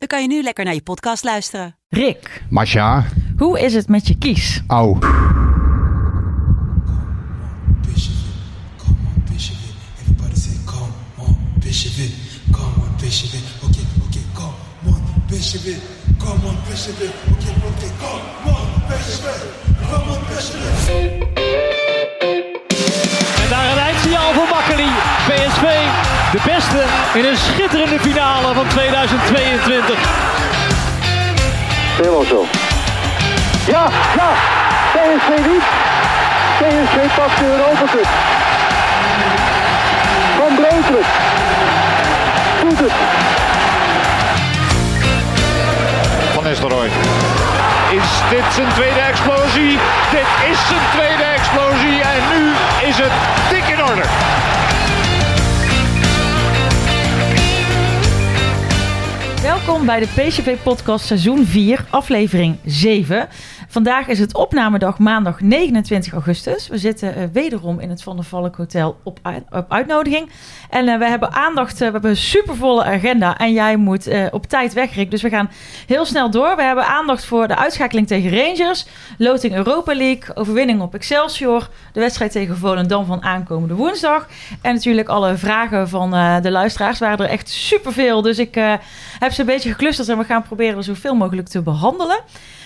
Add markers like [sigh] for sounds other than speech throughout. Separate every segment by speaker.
Speaker 1: dan kan je nu lekker naar je podcast luisteren.
Speaker 2: Rick,
Speaker 3: Masha,
Speaker 2: hoe is het met je kies?
Speaker 3: au.
Speaker 4: En daar een eindsignaal voor Makkeli. PSV, de beste in een schitterende finale van 2022.
Speaker 5: Helemaal zo. Ja, ja. PSV niet. PSV pakt de Europa Cup. Van Breukelen. Doet het.
Speaker 6: Van Nistelrooy. Is dit zijn tweede explosie? Dit is zijn tweede explosie en nu is het dik in orde.
Speaker 2: Welkom bij de PCV Podcast seizoen 4, aflevering 7. Vandaag is het opnamedag maandag 29 augustus. We zitten eh, wederom in het Van der Valk Hotel op, op uitnodiging. En eh, we hebben aandacht, eh, we hebben een supervolle agenda. En jij moet op tijd weg, Rick. Dus we gaan heel snel door. We hebben aandacht voor de uitschakeling tegen Rangers. Loting Europa League, overwinning op Excelsior. De wedstrijd tegen Volendam van aankomende woensdag. En natuurlijk alle vragen van de luisteraars. waren er echt superveel. Dus ik eh, heb ze een beetje geclusterd. En we gaan proberen er zoveel mogelijk te behandelen.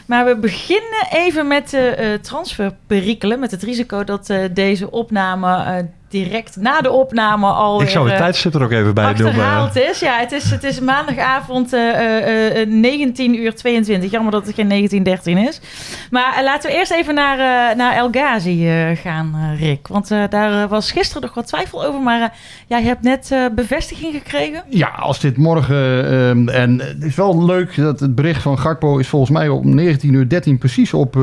Speaker 2: Maar we beginnen even met de eh, transferperikelen. Met het risico dat eh, deze opname eh, direct na de opname al
Speaker 7: Ik zou het
Speaker 2: eh,
Speaker 7: tijdstip er ook even bij doen.
Speaker 2: achterhaald is. Ja, het is, het is maandagavond eh, eh, eh, 19 uur 22. Jammer dat het geen 1913 is. Maar eh, laten we eerst even naar, eh, naar El Ghazi eh, gaan, eh, Rick. Want eh, daar eh, was gisteren nog wat twijfel over. Maar eh, jij hebt net eh, bevestiging gekregen.
Speaker 3: Ja, als dit morgen... ehm, en het is wel leuk dat het bericht van Gakpo is volgens mij om 19.13 uur 13 precies op...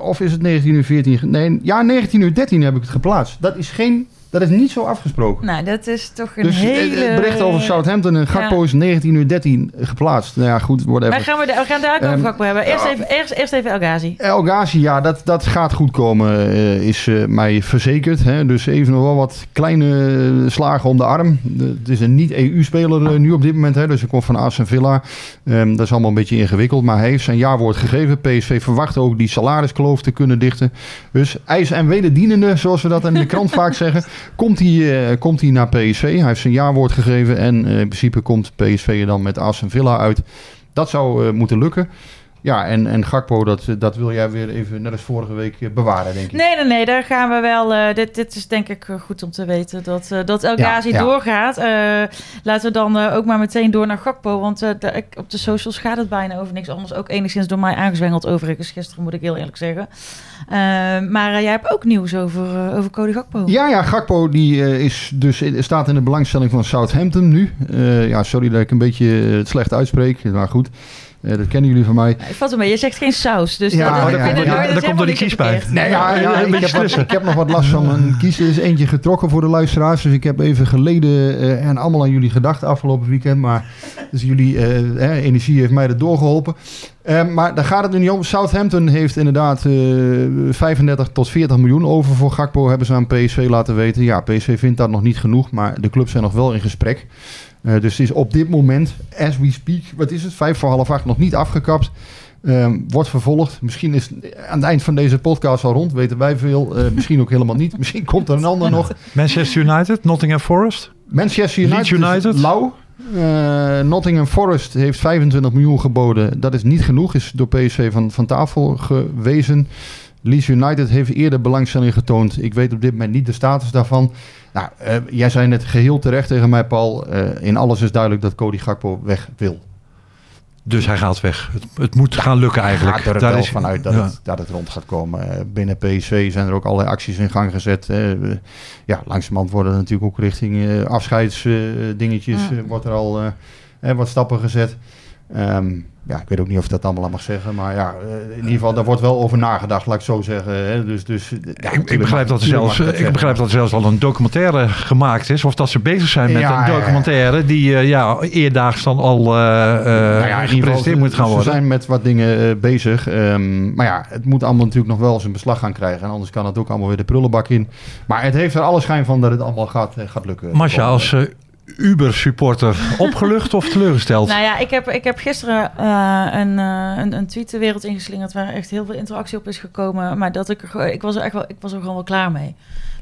Speaker 3: of is het 19.14 uur 14? Nee, ja, 19.13 uur 13 heb ik het geplaatst. Dat is, geen, dat is niet zo afgesproken.
Speaker 2: Nou, dat is toch een
Speaker 3: Dus eh,
Speaker 2: hele...
Speaker 3: het bericht over Southampton en Gakpo is 19.13 uur 13 geplaatst. Nou ja, goed, whatever.
Speaker 2: Maar gaan we, we gaan daar ook over
Speaker 3: Ehm,
Speaker 2: Gakpo hebben. Eerst even, eerst, eerst even El Ghazi.
Speaker 3: El Ghazi, ja, dat, dat gaat goed komen, eh, is eh, mij verzekerd. Hè. Dus even nog wel wat kleine slagen om de arm. De- het is een niet-EU-speler nu op dit moment, hè, dus hij komt van Aston Villa. Ehm, dat is allemaal een beetje ingewikkeld, maar hij heeft zijn jaarwoord gegeven. PSV verwacht ook die salariskloof te kunnen dichten. Dus ijs en wederdienende, zoals we dat in de krant vaak zeggen, komt hij, eh, komt hij naar PSV. Hij heeft zijn jaarwoord gegeven en eh, in principe komt PSV er dan met Aston Villa uit. Dat zou eh, moeten lukken. Ja, en, en Gakpo, dat, dat wil jij weer even, net als vorige week, eh, bewaren, denk ik.
Speaker 2: Nee, nee, nee, daar gaan we wel. eh, dit, dit is denk ik eh, goed om te weten dat, eh, dat El
Speaker 3: Ja,
Speaker 2: Ghazi
Speaker 3: ja.
Speaker 2: doorgaat. Laten we dan ook maar meteen door naar Gakpo. Want op de socials gaat het bijna over niks anders. Ook enigszins door mij aangezwengeld overigens gisteren, moet ik heel eerlijk zeggen. Maar jij hebt ook nieuws over, over Cody Gakpo.
Speaker 3: Ja, ja, Gakpo die, is dus, in- staat in de belangstelling van Southampton nu. Ja, sorry dat ik een beetje het slecht uitspreek, maar goed. Eh, dat kennen jullie van mij.
Speaker 2: Ik vat hem mee. Je zegt geen saus. Dus
Speaker 3: Ja,
Speaker 2: dat,
Speaker 3: ja, ja, ja,
Speaker 2: dat
Speaker 7: komt er die
Speaker 2: niet
Speaker 7: kies bij.
Speaker 2: verkeerd.
Speaker 3: Nee, ja, ja,
Speaker 7: een
Speaker 3: ik, heb wat, ik heb nog wat last van mijn kies. Er is eentje getrokken voor de luisteraars. Dus ik heb even geleden eh, en allemaal aan jullie gedacht afgelopen weekend. Maar dus jullie eh, eh, energie heeft mij er doorgeholpen. Eh, maar daar gaat het nu niet om. Southampton heeft inderdaad eh 35 tot 40 miljoen over voor Gakpo. Hebben ze aan PSV laten weten. Ja, PSV vindt dat nog niet genoeg. Maar de clubs zijn nog wel in gesprek. Eh, dus het is op dit moment, as we speak, wat is het? Vijf voor half acht nog niet afgekapt. Ehm, wordt vervolgd. Misschien is aan het eind van deze podcast al rond. Weten wij veel. Eh, [laughs] misschien ook helemaal niet. Misschien komt er een ander nog.
Speaker 7: Manchester United, Nottingham Forest.
Speaker 3: Manchester United,
Speaker 7: United.
Speaker 3: lauw. Eh, Nottingham Forest heeft 25 miljoen geboden. Dat is niet genoeg. Is door PSV van, van tafel gewezen. Leeds United heeft eerder belangstelling getoond. Ik weet op dit moment niet de status daarvan. Nou, eh, jij zei net geheel terecht tegen mij, Paul. Eh, in alles is duidelijk dat Cody Gakpo weg wil.
Speaker 7: Dus hij gaat weg. Het, het moet gaan lukken eigenlijk.
Speaker 3: Gaat er
Speaker 7: Daar
Speaker 3: wel
Speaker 7: is-
Speaker 3: vanuit dat,
Speaker 7: ja.
Speaker 3: het, dat het rond gaat komen. Eh, binnen PSV zijn er ook allerlei acties in gang gezet. Ja, langzamerhand worden er natuurlijk ook richting eh afscheidsdingetjes
Speaker 2: Ja.
Speaker 3: wordt er al wat stappen gezet. Ehm, ja, ik weet ook niet of ik dat allemaal aan mag zeggen. Maar ja, eh, in ieder geval, daar wordt wel over nagedacht, laat ik zo zeggen. Hè. Dus, dus, ja,
Speaker 7: ik, begrijp dat er zelfs,
Speaker 3: ik zeggen.
Speaker 7: begrijp dat er zelfs al een documentaire gemaakt is. Of dat ze bezig zijn met
Speaker 3: Ja,
Speaker 7: een documentaire die eh, ja, eerdaags dan al eh eh
Speaker 3: Nou ja, geval,
Speaker 7: gepresenteerd moet gaan
Speaker 3: ze
Speaker 7: worden.
Speaker 3: zijn met wat dingen eh, bezig. Ehm, maar ja, het moet allemaal natuurlijk nog wel zijn beslag gaan krijgen. En anders kan het ook allemaal weer de prullenbak in. Maar het heeft er alle schijn van dat het allemaal gaat, eh, gaat lukken.
Speaker 7: Masha, als eh, Uber-supporter [laughs] opgelucht of teleurgesteld?
Speaker 2: Nou ja, ik heb, ik heb gisteren eh, een, eh, een, een tweet de wereld ingeslingerd waar echt heel veel interactie op is gekomen. Maar dat ik er ik was er echt wel, ik was er gewoon wel klaar mee.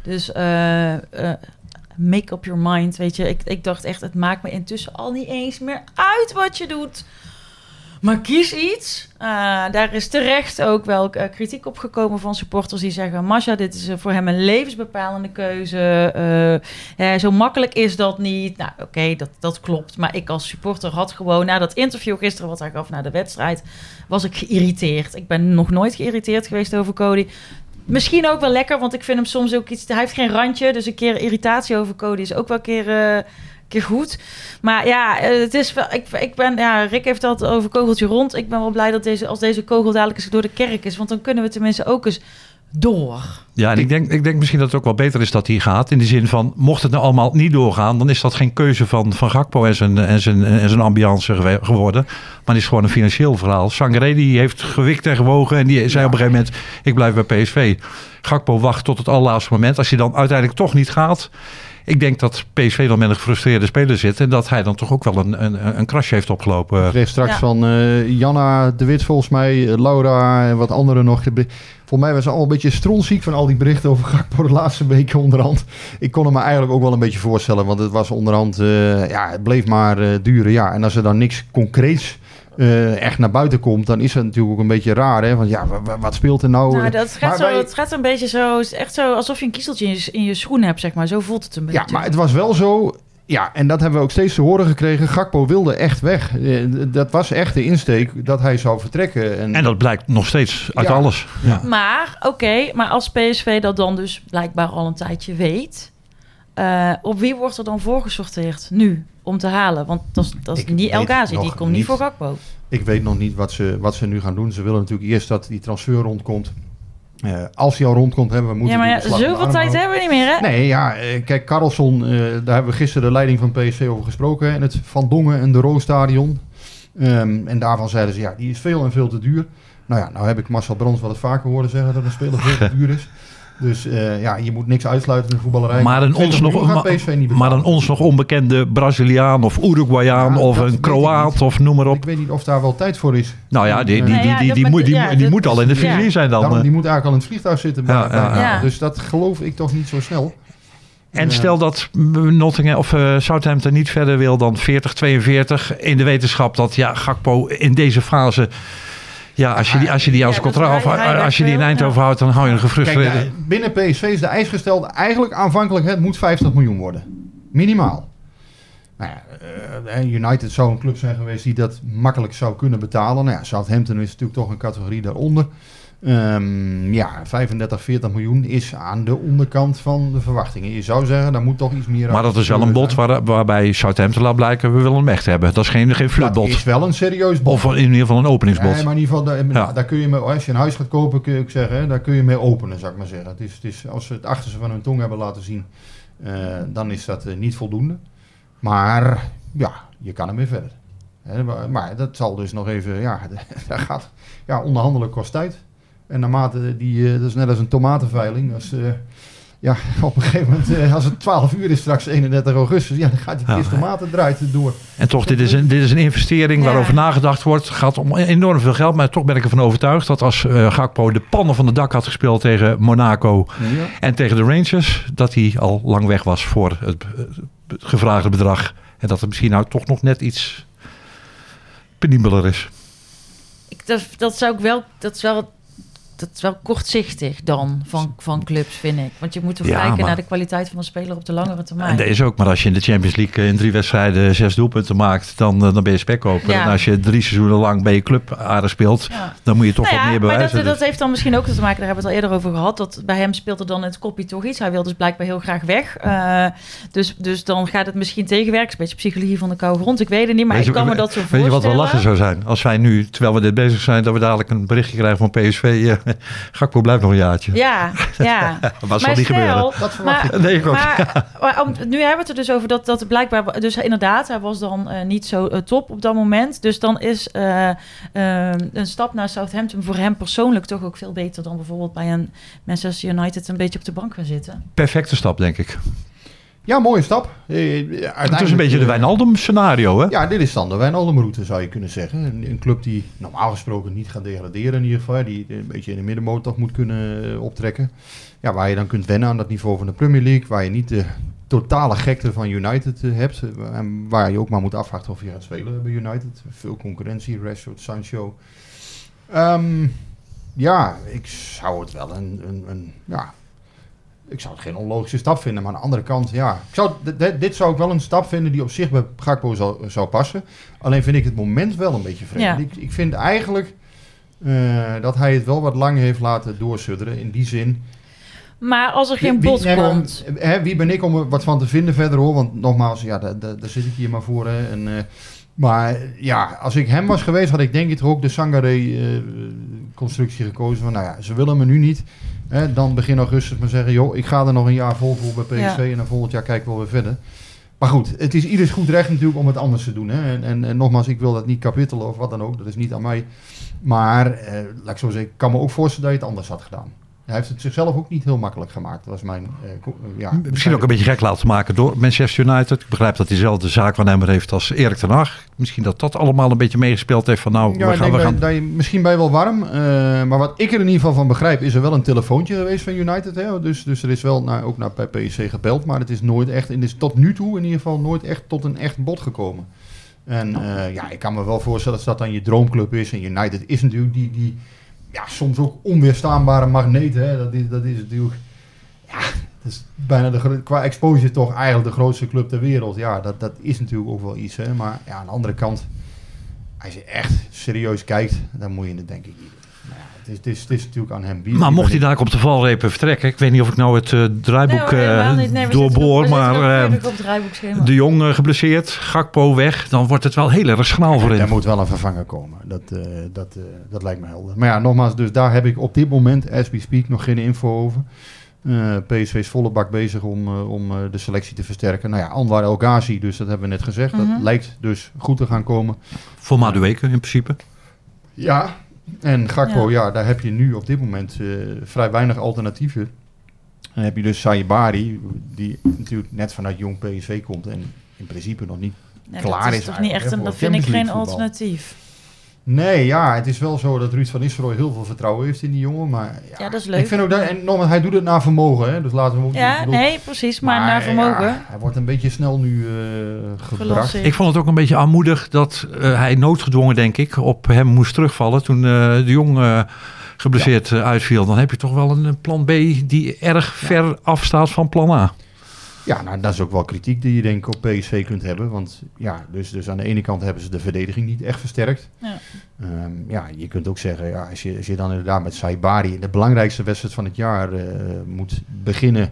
Speaker 2: Dus eh, make up your mind, weet je. Ik, ik dacht echt, het maakt me intussen al niet eens meer uit wat je doet. Maar kies iets. Eh, daar is terecht ook wel eh, kritiek op gekomen van supporters die zeggen... Masha, dit is eh, voor hem een levensbepalende keuze. Zo makkelijk is dat niet. Nou, oké, dat, dat klopt. Maar ik als supporter had gewoon... Na dat interview gisteren wat hij gaf na de wedstrijd... was ik geïrriteerd. Ik ben nog nooit geïrriteerd geweest over Cody. Misschien ook wel lekker, want ik vind hem soms ook iets... Hij heeft geen randje, dus een keer irritatie over Cody is ook wel een keer... keer goed. Maar ja, eh, het is wel. Ik, ik ben. Ja, Rick heeft het over kogeltje rond. Ik ben wel blij dat deze, als deze kogel dadelijk eens door de kerk is. Want dan kunnen we tenminste ook eens door.
Speaker 7: Ja, en ik denk, ik denk misschien dat het ook wel beter is dat hij gaat. In de zin van, mocht het nou allemaal niet doorgaan... dan is dat geen keuze van, van Gakpo en zijn, en, zijn, en zijn ambiance geworden. Maar het is gewoon een financieel verhaal. Sangaré die heeft gewikt en gewogen... en die zei op een gegeven moment, ik blijf bij PSV. Gakpo wacht tot het allerlaatste moment. Als hij dan uiteindelijk toch niet gaat... Ik denk dat PSV dan met een gefrustreerde speler zit... en dat hij dan toch ook wel een, een, een crash heeft opgelopen.
Speaker 3: Ik kreeg straks
Speaker 2: Ja.
Speaker 3: van eh, Janna de Wit volgens mij, Laura en wat anderen nog. Volgens mij was ze allemaal een beetje stronziek van al die berichten over Gakpo de laatste weken onderhand. Ik kon het me eigenlijk ook wel een beetje voorstellen, want het was onderhand, eh, ja, het bleef maar eh, duren. Ja, en als er dan niks concreets eh, echt naar buiten komt, dan is het natuurlijk ook een beetje raar. Hè? Want ja, wa- wa- wat speelt er nou?
Speaker 2: Nou, dat gaat
Speaker 3: Maar
Speaker 2: zo,
Speaker 3: wij-
Speaker 2: het gaat een beetje zo. Echt zo alsof je een kiezeltje in je, in je schoen hebt, zeg maar. Zo voelt het een beetje.
Speaker 3: Ja, maar het was wel zo. Ja, en dat hebben we ook steeds te horen gekregen. Gakpo wilde echt weg. Eh, Dat was echt de insteek dat hij zou vertrekken. En,
Speaker 7: En dat blijkt nog steeds uit
Speaker 3: Ja.
Speaker 7: alles. Ja.
Speaker 2: Maar, oké, maar als PSV dat dan dus blijkbaar al een tijdje weet... eh, op wie wordt er dan voorgesorteerd nu om te halen? Want dat is, dat is
Speaker 3: Ik
Speaker 2: niet El Ghazi, die komt niet voor Gakpo.
Speaker 3: Ik weet nog niet wat ze, wat ze nu gaan doen. Ze willen natuurlijk eerst dat die transfer rondkomt. Eh, als hij al rondkomt, hebben we moeten
Speaker 2: Ja, maar ja, zoveel tijd hebben we niet meer, hè?
Speaker 3: Nee, ja, eh, kijk, Carlson, daar hebben we gisteren de leiding van PSV over gesproken. In het Van Dongen en de Roostadion. Ehm, en daarvan zeiden ze, ja, die is veel en veel te duur. Nou ja, nou heb ik Marcel Brands wel eens vaker horen zeggen dat een speler veel te [laughs] duur is. Dus eh, ja, je moet niks uitsluiten in de voetballerij.
Speaker 7: Maar een
Speaker 3: 20
Speaker 7: ons, nog,
Speaker 3: niet
Speaker 7: maar een
Speaker 3: betalen.
Speaker 7: ons nog onbekende Braziliaan of Uruguayaan
Speaker 3: Ja,
Speaker 7: of een Kroaat of noem maar op.
Speaker 3: Ik weet niet of daar wel tijd voor is.
Speaker 7: Nou ja, die, die,
Speaker 3: Nee,
Speaker 7: die,
Speaker 2: ja,
Speaker 7: die,
Speaker 2: dat
Speaker 7: die,
Speaker 2: moet-
Speaker 7: die, die al in de
Speaker 2: ja.
Speaker 7: vizier zijn dan.
Speaker 3: Daarom,
Speaker 7: eh.
Speaker 3: die moet eigenlijk al in het vliegtuig zitten.
Speaker 7: Ja,
Speaker 3: bij-
Speaker 7: ja,
Speaker 3: bij-
Speaker 2: ja.
Speaker 3: Dus dat geloof ik toch niet zo snel.
Speaker 7: En stel dat Nottingham of eh, Southampton niet verder wil dan 40, 42 in de wetenschap dat ja, Gakpo in deze fase ja, als je die, als je die als
Speaker 2: Ja,
Speaker 7: contract,
Speaker 2: hij- hij
Speaker 7: als je die in Eindhoven
Speaker 2: ja.
Speaker 7: houdt, dan hou je een
Speaker 3: Kijk,
Speaker 7: gefrustreerde.
Speaker 3: de- binnen PSV is de eis gesteld eigenlijk aanvankelijk het moet 50 miljoen worden. Minimaal. Nou ja, eh, United zou een club zijn geweest die dat makkelijk zou kunnen betalen. Nou ja, Southampton is natuurlijk toch een categorie daaronder. Ehm, ja, 35, 40 miljoen is aan de onderkant van de verwachtingen. Je zou zeggen, daar moet toch iets meer
Speaker 7: maar dat is wel een bod
Speaker 3: zijn.
Speaker 7: waar, waarbij Southampton laat blijken, we willen hem echt hebben. Dat is geen, geen
Speaker 3: Dat
Speaker 7: flutbod.
Speaker 3: is wel een serieus bod.
Speaker 7: Of in ieder geval een openingsbod.
Speaker 3: Nee, maar in ieder geval, daar,
Speaker 7: Ja.
Speaker 3: daar kun je mee, als je een huis gaat kopen, kun je ook zeggen, daar kun je mee openen, zou ik maar zeggen. Het is, het is, als ze het achterste van hun tong hebben laten zien, eh, dan is dat eh, niet voldoende. Maar ja, je kan ermee verder. Hè, maar, maar dat zal dus nog even, ja, [laughs] daar gaat, ja, onderhandelen kost tijd. En naarmate die, eh, dat is net als een tomatenveiling, als, eh, ja, [laughs] op een gegeven moment, eh, als het 12 uur is straks 31 augustus, ja, dan gaat die kist tomaten draait door.
Speaker 7: En toch, dit is een, dit is een investering
Speaker 2: Ja.
Speaker 7: waarover nagedacht wordt. Het gaat om enorm veel geld. Maar toch ben ik ervan overtuigd dat als eh, Gakpo de pannen van de dak had gespeeld tegen Monaco
Speaker 3: Ja.
Speaker 7: en tegen de Rangers, dat hij al lang weg was voor het, het gevraagde bedrag. En dat het misschien nou toch nog net iets penibeler is.
Speaker 2: Ik, dat, dat zou ik wel, dat is wel dat is wel kortzichtig dan van, van clubs, vind ik. Want je moet toch
Speaker 7: Ja,
Speaker 2: kijken
Speaker 7: maar-
Speaker 2: naar de kwaliteit van een speler op de langere termijn.
Speaker 7: En deze ook, maar als je in de Champions League in drie wedstrijden zes doelpunten maakt, dan, eh, dan ben je spekkoper.
Speaker 2: Ja.
Speaker 7: En als je drie seizoenen lang bij je club aardig speelt,
Speaker 2: Ja.
Speaker 7: dan moet je toch
Speaker 2: Nou
Speaker 7: wat meer
Speaker 2: maar
Speaker 7: bewijzen.
Speaker 2: dat, dat
Speaker 7: Dus-
Speaker 2: heeft dan misschien ook te maken, daar hebben we het al eerder over gehad, dat bij hem speelt er dan het kopje toch iets. Hij wil dus blijkbaar heel graag weg. Eh, dus, dus dan gaat het misschien tegenwerken. Is een beetje psychologie van de koude grond. Ik weet het niet, maar
Speaker 7: Weet
Speaker 2: ik kan me dat zo
Speaker 7: Weet je wat
Speaker 2: voorstellen.
Speaker 7: wel lachen zou zijn? Als wij nu, terwijl we dit bezig zijn, dat we dadelijk een berichtje krijgen van PSV. [laughs] Gakpo blijft nog een jaartje.
Speaker 2: Ja, ja. [laughs]
Speaker 7: Wat zal niet gebeuren?
Speaker 3: Dat verwacht
Speaker 2: maar,
Speaker 3: ik.
Speaker 7: Nee, ik ook.
Speaker 2: maar, [laughs] maar om- nu hebben we het er dus over dat, dat blijkbaar... Dus inderdaad, hij was dan eh, niet zo eh, top op dat moment. Dus dan is eh, eh, een stap naar Southampton voor hem persoonlijk toch ook veel beter... dan bijvoorbeeld bij een Manchester United een beetje op de bank gaan zitten.
Speaker 7: Perfecte stap, denk ik.
Speaker 3: Ja, mooie stap. Eh,
Speaker 7: Het is een beetje de
Speaker 3: eh,
Speaker 7: Wijnaldum scenario, hè?
Speaker 3: Ja, dit is dan de Wijnaldum-route, zou je kunnen zeggen. Een, een club die normaal gesproken niet gaat degraderen in ieder geval. hè, Die een beetje in de middenmoot toch moet kunnen eh, optrekken. Ja, waar je dan kunt wennen aan dat niveau van de Premier League. Waar je niet de totale gekte van United eh, hebt. eh, En waar je ook maar moet afwachten of je gaat spelen bij United. Veel concurrentie, Rashford, Sancho. Ehm, ja, ik zou het wel een, een, een ja, ik zou het geen onlogische stap vinden, maar aan de andere kant, ja. Ik zou, dit zou ik wel een stap vinden die op zich bij Gakpo zou, zou passen. Alleen vind ik het moment wel een beetje vreemd.
Speaker 2: Ja.
Speaker 3: Ik, ik vind eigenlijk eh, dat hij het wel wat lang heeft laten doorsudderen. In die zin...
Speaker 2: Maar als er geen
Speaker 3: Wie-
Speaker 2: bod
Speaker 3: nee, maar,
Speaker 2: komt...
Speaker 3: hè, wie ben ik om er wat van te vinden verder hoor? Want nogmaals, ja, daar, daar, daar zit ik hier maar voor. Hè, en, eh, maar ja, als ik hem was geweest, had ik denk ik toch ook de Sangare-constructie gekozen. Van nou ja, ze willen me nu niet. Hè, dan begin augustus maar zeggen, joh, ik ga er nog een jaar vol voor bij PSV. En dan volgend jaar kijken we weer verder. Maar goed, het is ieders goed recht natuurlijk om het anders te doen. Hè. En, en, en nogmaals, ik wil dat niet kapittelen of wat dan ook. Dat is niet aan mij. Maar, eh, laat ik zo zeggen, ik kan me ook voorstellen dat je het anders had gedaan. Hij heeft het zichzelf ook niet heel makkelijk gemaakt. Dat was mijn... eh, eh, ja,
Speaker 7: Misschien ook een beetje gek laten maken door Manchester United. Ik begrijp dat hij zelf de zaakwaarnemer heeft als Erik ten Hag. Misschien dat dat allemaal een beetje meegespeeld heeft van nou,
Speaker 3: Ja,
Speaker 7: we gaan... We gaan
Speaker 3: misschien ben je wel warm. eh, maar wat ik er in ieder geval van begrijp, is er wel een telefoontje geweest van United. Hè? Dus, dus er is wel naar, ook naar bij PSC gebeld. Maar het is nooit echt, en het is tot nu toe in ieder geval nooit echt tot een echt bod gekomen. En ja, ik kan me wel voorstellen dat dat dan je droomclub is. En United is natuurlijk die, die ja, soms ook onweerstaanbare magneet. Hè? Dat, is, dat is natuurlijk, ja, dat is bijna de, qua exposure toch eigenlijk de grootste club ter wereld. Ja, dat, dat is natuurlijk ook wel iets. Hè? Maar ja, aan de andere kant, als je echt serieus kijkt, dan moet je het denk ik niet het, is, het, is, het is natuurlijk aan hem. Wie,
Speaker 7: maar mocht hij daar op de valrepen vertrekken, ik weet niet of ik nou het eh, draaiboek
Speaker 2: Nee,
Speaker 7: eh.
Speaker 2: Nee,
Speaker 7: doorboor,
Speaker 2: nog
Speaker 7: maar eh, de Jong geblesseerd, Gakpo weg, dan wordt het wel heel erg schraal voor
Speaker 3: Er moet wel een vervanger komen. Dat, eh, dat, eh, dat lijkt me helder. Maar ja, nogmaals, dus daar heb ik op dit moment, as we speak, nog geen info over. Eh, PSV is volle bak bezig om, eh, om eh, de selectie te versterken. Nou ja, Anwar El Ghazi, dus dat hebben we net gezegd.
Speaker 2: Mhm.
Speaker 3: Dat lijkt dus goed te gaan komen.
Speaker 7: Voor Madueke in principe.
Speaker 3: Ja, en Gakpo,
Speaker 2: Ja.
Speaker 3: ja. daar heb je nu op dit moment eh, vrij weinig alternatieven. Dan heb je dus Saibari, die natuurlijk net vanuit jong PSV komt en in principe nog niet
Speaker 2: Nee,
Speaker 3: klaar
Speaker 2: dat
Speaker 3: is
Speaker 2: is toch niet echt een, dat vind ik geen alternatief.
Speaker 3: Nee, ja, het is wel zo dat Ruud van Nistelrooy heel veel vertrouwen heeft in die jongen. Maar ja,
Speaker 2: Ja, dat is leuk.
Speaker 3: Ik vind ook dat, en nogmaals, hij doet het naar vermogen, hè, dus laten we hem ook
Speaker 2: Ja,
Speaker 3: bedoel-
Speaker 2: nee, precies. Maar, naar vermogen.
Speaker 3: ja, hij wordt een beetje snel nu eh gebracht.
Speaker 7: Ik vond het ook een beetje armoedig dat eh, hij noodgedwongen, denk ik, op hem moest terugvallen toen eh, de Jong geblesseerd uitviel. Dan heb je toch wel een plan B die erg ver afstaat van plan A.
Speaker 3: Ja, nou, dat is ook wel kritiek die je denk ik op PSV kunt hebben. Want ja, dus, dus aan de ene kant hebben ze de verdediging niet echt versterkt.
Speaker 2: Ja.
Speaker 3: Ehm, ja, je kunt ook zeggen, ja, als, je, als je dan inderdaad met Saibari in de belangrijkste wedstrijd van het jaar eh, moet beginnen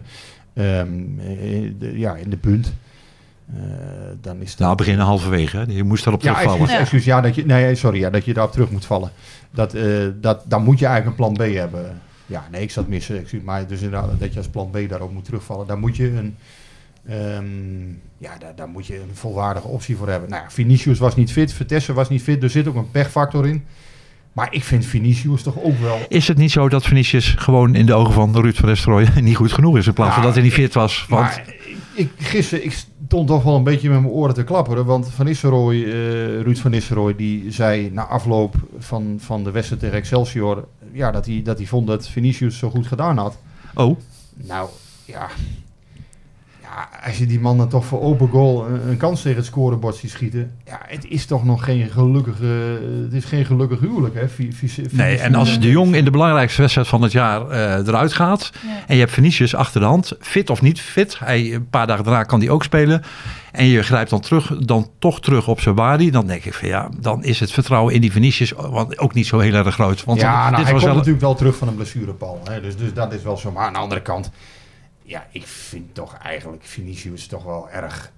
Speaker 3: ehm, eh, de- ja, in de punt. eh, dan is dat...
Speaker 7: Nou, beginnen halverwege. hè. Je moest daarop
Speaker 3: Ja,
Speaker 7: terugvallen.
Speaker 3: excuus,
Speaker 2: Ja.
Speaker 3: excuus, ja, dat je, nee, sorry, ja, dat je daarop terug moet vallen. Dat, eh, dat, dan moet je eigenlijk een plan B hebben. Ja, nee, ik zat missen, excuus, maar dus inderdaad dat je als plan B daarop moet terugvallen. Daar moet je een, ehm, ja, daar, daar moet je een volwaardige optie voor hebben. Nou Vinicius was niet fit, Vitesse was niet fit, er zit ook een pechfactor in. Maar ik vind Vinicius toch ook wel...
Speaker 7: Is het niet zo dat Vinicius gewoon in de ogen van Ruud van Nistelrooy [laughs] niet goed genoeg is in plaats van
Speaker 3: Ja,
Speaker 7: dat hij niet fit was? Want
Speaker 3: Maar ik, gisteren, ik stond toch wel een beetje met mijn oren te klapperen. Want Van Nistelrooy, eh, Ruud van Nistelrooy, die zei na afloop van, van de wedstrijd tegen Excelsior... Ja, dat hij, dat hij vond dat Vinicius zo goed gedaan had.
Speaker 7: oh,
Speaker 3: Nou, ja... Ja, als je die man dan toch voor open goal een, een kans tegen het scorebord ziet schieten. Ja, het is toch nog geen gelukkige, het is geen gelukkig huwelijk. Hè?
Speaker 7: Nee, en als de Jong in de belangrijkste wedstrijd van het jaar eh, eruit gaat...
Speaker 2: Ja.
Speaker 7: en je hebt Vinicius achter de hand, fit of niet fit... Hij, een paar dagen daarna kan hij ook spelen... en je grijpt dan, terug, dan toch terug op zijn body... dan denk ik van ja, dan is het vertrouwen in die Vinicius... want ook niet zo heel erg groot. Want
Speaker 3: ja, nou,
Speaker 7: dit
Speaker 3: hij
Speaker 7: was
Speaker 3: komt
Speaker 7: wel...
Speaker 3: natuurlijk wel terug van een blessurepaal. Hè? Dus, dus dat is wel zo. Maar aan de andere kant, ja, ik vind toch eigenlijk Vinicius toch wel erg,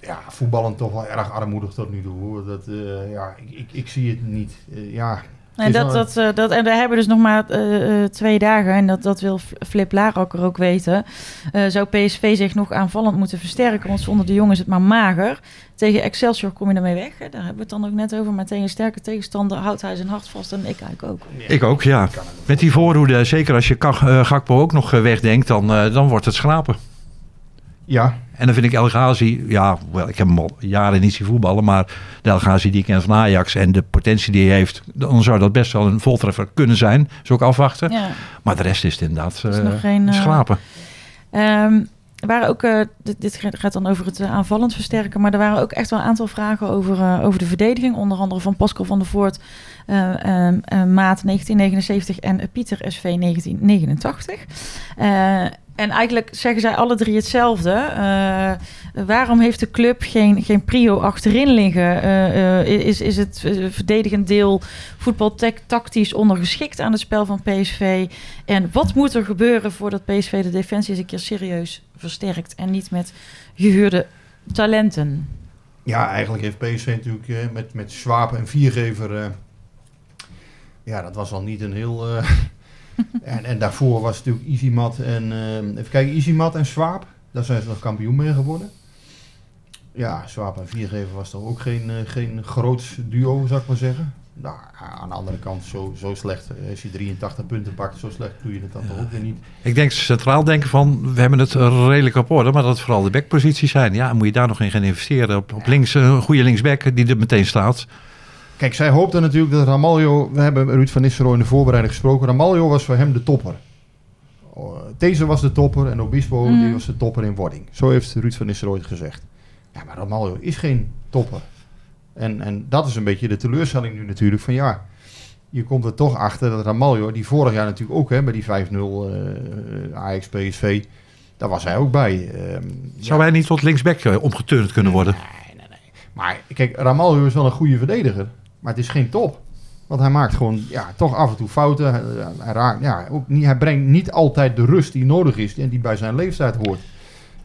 Speaker 3: ja, voetballend toch wel erg armoedig tot nu toe. Dat, eh, ja, ik, ik, ik zie het niet. Eh, ja,
Speaker 2: En, dat, dat, eh, dat, en we hebben dus nog maar eh, eh, twee dagen. En dat, dat wil Flip Larakker ook weten. Eh, zou PSV zich nog aanvallend moeten versterken? Want zonder de jongen is het maar mager. Tegen Excelsior kom je ermee weg. Hè? Daar hebben we het dan ook net over. Maar tegen een sterke tegenstander houdt hij zijn hart vast. En ik eigenlijk ook.
Speaker 7: Ik ook, ja. Met die voorhoede, zeker als je eh, Gakpo ook nog wegdenkt... Dan, eh, dan wordt het schrapen.
Speaker 3: ja,
Speaker 7: En dan vind ik El Ghazi, ja, wel, ik heb hem al jaren niet zien voetballen, maar de El Ghazi die ik ken van Ajax en de potentie die hij heeft, dan zou dat best wel een voltreffer kunnen zijn. Zou ik afwachten.
Speaker 2: Ja.
Speaker 7: Maar de rest is het inderdaad
Speaker 2: is
Speaker 7: eh,
Speaker 2: nog geen, eh,
Speaker 7: schrapen.
Speaker 2: Ehm, er waren ook, eh, dit, dit gaat dan over het aanvallend versterken, maar er waren ook echt wel een aantal vragen over, over de verdediging. Onder andere van Pascal van der Voort, eh, ehm, eh, Maat 1979 en Pieter SV 1989. En eigenlijk zeggen zij alle drie hetzelfde. Eh, waarom heeft de club geen, geen prio achterin liggen? Eh, eh, is, is het verdedigend deel voetbaltactisch ondergeschikt aan het spel van PSV? En wat moet er gebeuren voordat PSV de defensie eens een keer serieus versterkt en niet met gehuurde talenten?
Speaker 3: ja, eigenlijk heeft PSV natuurlijk met, met Schwab en Viergever... ja, dat was al niet een heel... [laughs] en, en daarvoor was het natuurlijk Easymat en... eh, even kijken, Easymat en Schwab. Daar zijn ze nog kampioen mee geworden. Ja, Schwab en Viergever was toch ook geen, eh, geen groot duo, zou ik maar zeggen. Nou, aan de andere kant, zo, zo slecht. eh, Als je 83 punten pakt, zo slecht doe je het dan toch ook weer niet.
Speaker 7: Ik denk centraal denken van, we hebben het redelijk op orde, maar dat het vooral de backposities zijn. Ja, moet je daar nog in gaan investeren. Op, op links, een goede linksback die er meteen staat.
Speaker 3: Kijk, zij hoopten natuurlijk dat Ramaljo... We hebben Ruud van Nistelrooy in de voorbereiding gesproken. Ramaljo was voor hem de topper. Deze was de topper en Obispo
Speaker 2: Mm.
Speaker 3: die was de topper in wording. Zo heeft Ruud van Nistelrooy het gezegd. Ja, maar Ramaljo is geen topper. En, en dat is een beetje de teleurstelling nu natuurlijk. Van ja, je komt er toch achter dat Ramaljo... Die vorig jaar natuurlijk ook hè, bij die 5-0 eh Ajax PSV... Daar was hij ook bij. Ehm,
Speaker 7: Zou
Speaker 3: ja.
Speaker 7: hij niet tot linksback eh, omgeturnd kunnen worden?
Speaker 3: Maar kijk, Ramaljo is wel een goede verdediger. Maar het is geen top. Want hij maakt gewoon ja, toch af en toe fouten. Hij, hij raakt, ja, ook niet, hij brengt niet altijd de rust die nodig is en die bij zijn leeftijd hoort.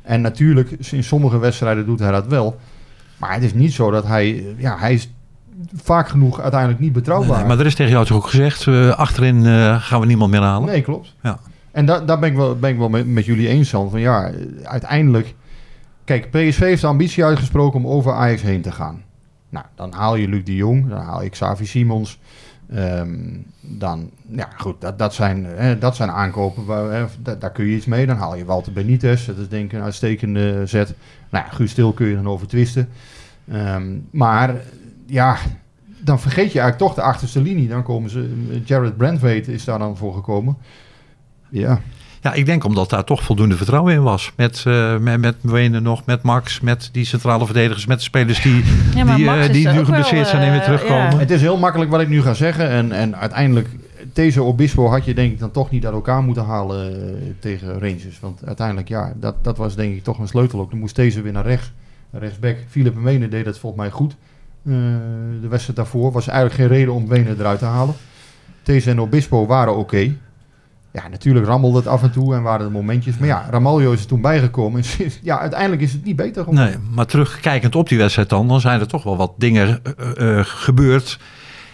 Speaker 3: En natuurlijk, in sommige wedstrijden doet hij dat wel. Maar het is niet zo dat hij... Ja, hij is vaak genoeg uiteindelijk niet betrouwbaar.
Speaker 7: Nee, maar er is tegen jou toch ook gezegd, eh, achterin eh, gaan we niemand meer halen.
Speaker 3: Nee, klopt.
Speaker 7: Ja.
Speaker 3: En da daar ben ik wel, ben ik wel met, met jullie eens, Jan. Van ja, eh, uiteindelijk... Kijk, PSV heeft de ambitie uitgesproken om over Ajax heen te gaan. Nou, dan haal je Luc de Jong, dan haal je Xavi Simons. Ehm, dan, ja goed, dat, dat, zijn, hè, dat zijn aankopen, waar, daar kun je iets mee. Dan haal je Walter Benitez, dat is denk ik een uitstekende zet. Nou ja, Guus Stil kun je dan over twisten. Ehm, maar ja, dan vergeet je eigenlijk toch de achterste linie. Dan komen ze, Jared Brandwaite is daar dan voor gekomen. Ja,
Speaker 7: Ja, ik denk omdat daar toch voldoende vertrouwen in was. Met, eh met, met Wene nog, met Max, met die centrale verdedigers, met de spelers die,
Speaker 2: Ja,
Speaker 7: die, eh, die nu geblesseerd zijn en weer
Speaker 2: eh,
Speaker 7: terugkomen.
Speaker 2: ja.
Speaker 3: Het is heel makkelijk wat ik nu ga zeggen. En, en uiteindelijk, deze Obispo had je denk ik dan toch niet uit elkaar moeten halen tegen Rangers. Want uiteindelijk, ja, dat, dat was denk ik toch een sleutel ook. Dan moest deze weer naar rechts. Rechtsback. Philip Wenen deed dat volgens mij goed. Eh, de wedstrijd daarvoor was eigenlijk geen reden om Wenen eruit te halen. Deze en Obispo waren oké. Ja, natuurlijk rammelde het af en toe en waren er momentjes. Maar ja, Ramaljo is er toen bijgekomen. En [laughs] ja, uiteindelijk is het niet beter geworden.
Speaker 7: Nee, maar terugkijkend op die wedstrijd dan, dan zijn er toch wel wat dingen eh, eh, gebeurd.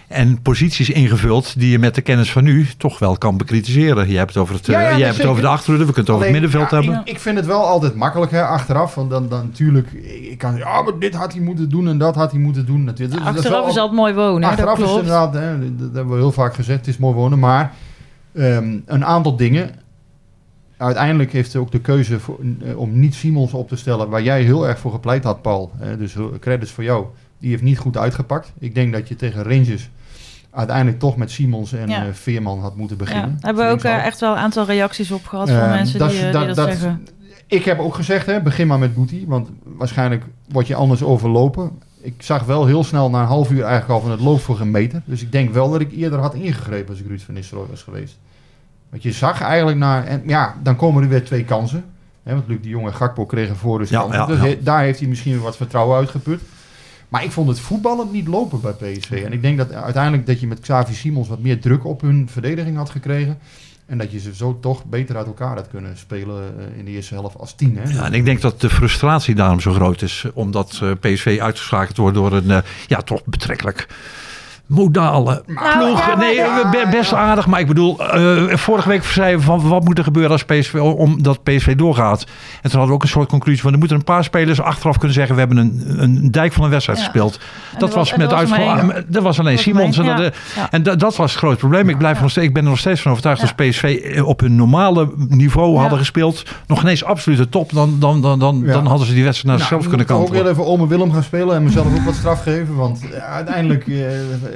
Speaker 7: En posities ingevuld die je met de kennis van nu toch wel kan bekritiseren. Je hebt het over, het, eh,
Speaker 3: Ja, ja,
Speaker 7: hebt het over de achterhoede, we kunnen het over het middenveld
Speaker 3: ja,
Speaker 7: hebben.
Speaker 3: Ik, ik vind het wel altijd makkelijk hè, achteraf. Want dan, dan natuurlijk, ik kan zeggen, ja, maar dit had hij moeten doen en dat had hij moeten doen. Natuurlijk, dat- dat
Speaker 2: Achteraf
Speaker 3: wel-
Speaker 2: is altijd mooi wonen. hè,
Speaker 3: Achteraf
Speaker 2: dat
Speaker 3: is
Speaker 2: klopt.
Speaker 3: inderdaad, hè, dat, dat hebben we heel vaak gezegd, het is mooi wonen. Maar ehm, een aantal dingen. Uiteindelijk heeft hij ook de keuze voor, eh, om niet Simons op te stellen, waar jij heel erg voor gepleit had, Paul. Hè, dus heel- credits voor jou. Die heeft niet goed uitgepakt. Ik denk dat je tegen Rangers uiteindelijk toch met Simons en
Speaker 2: Ja.
Speaker 3: eh, Veerman had moeten
Speaker 2: Ja,
Speaker 3: beginnen.
Speaker 2: hebben we ook eh, echt wel een aantal reacties op gehad van
Speaker 3: Eh,
Speaker 2: mensen
Speaker 3: dat
Speaker 2: die, eh,
Speaker 3: dat-
Speaker 2: die dat,
Speaker 3: dat-
Speaker 2: zeggen.
Speaker 3: Ik heb ook gezegd, hè, begin maar met Boetie. Want waarschijnlijk word je anders overlopen. Ik zag wel heel snel na een half uur eigenlijk al van het loopt voor geen meter. Dus ik denk wel dat ik eerder had ingegrepen als ik Ruud van Nistelrooy was geweest. Want je zag eigenlijk naar... En ja, dan komen er weer twee kansen. Hè, want Luc de Jong en Gakpo kregen voor dus
Speaker 7: Ja,
Speaker 3: dus he- daar heeft hij misschien weer wat vertrouwen uitgeput. Maar ik vond het voetballend niet lopen bij PSV. En ik denk dat uiteindelijk dat je met Xavi Simons wat meer druk op hun verdediging had gekregen. En dat je ze zo toch beter uit elkaar had kunnen spelen eh, in de eerste helft als tien. Hè?
Speaker 7: Ja, en ik denk dat de frustratie daarom zo groot is. Omdat eh, PSV uitgeschakeld wordt door een, eh, ja, toch betrekkelijk modale
Speaker 2: Nou,
Speaker 7: ploeg.
Speaker 2: ja, maar-
Speaker 7: nee,
Speaker 3: ja,
Speaker 7: best aardig. Maar ik bedoel, eh, vorige week zeiden we van wat moet er gebeuren als PSV, omdat PSV doorgaat. En toen hadden we ook een soort conclusie van er moeten een paar spelers achteraf kunnen zeggen we hebben een, een dijk van een wedstrijd
Speaker 2: Ja.
Speaker 7: gespeeld.
Speaker 2: En
Speaker 7: Dat was met uitval.
Speaker 2: één.
Speaker 7: Er was alleen Simons. En, dat, eh, en dat, dat was het groot probleem. Ik, blijf nog steeds, ik ben er nog steeds van overtuigd
Speaker 2: Ja.
Speaker 7: als PSV op hun normale niveau
Speaker 2: Ja.
Speaker 7: hadden gespeeld. Nog ineens absolute top. Dan, dan, dan, dan,
Speaker 3: Ja.
Speaker 7: dan hadden ze die wedstrijd naar
Speaker 3: Nou,
Speaker 7: zichzelf kunnen
Speaker 3: ik moet ook
Speaker 7: kantelen.
Speaker 3: heel even Ome Willem gaan spelen en mezelf ook wat straf geven. Want eh, uiteindelijk eh,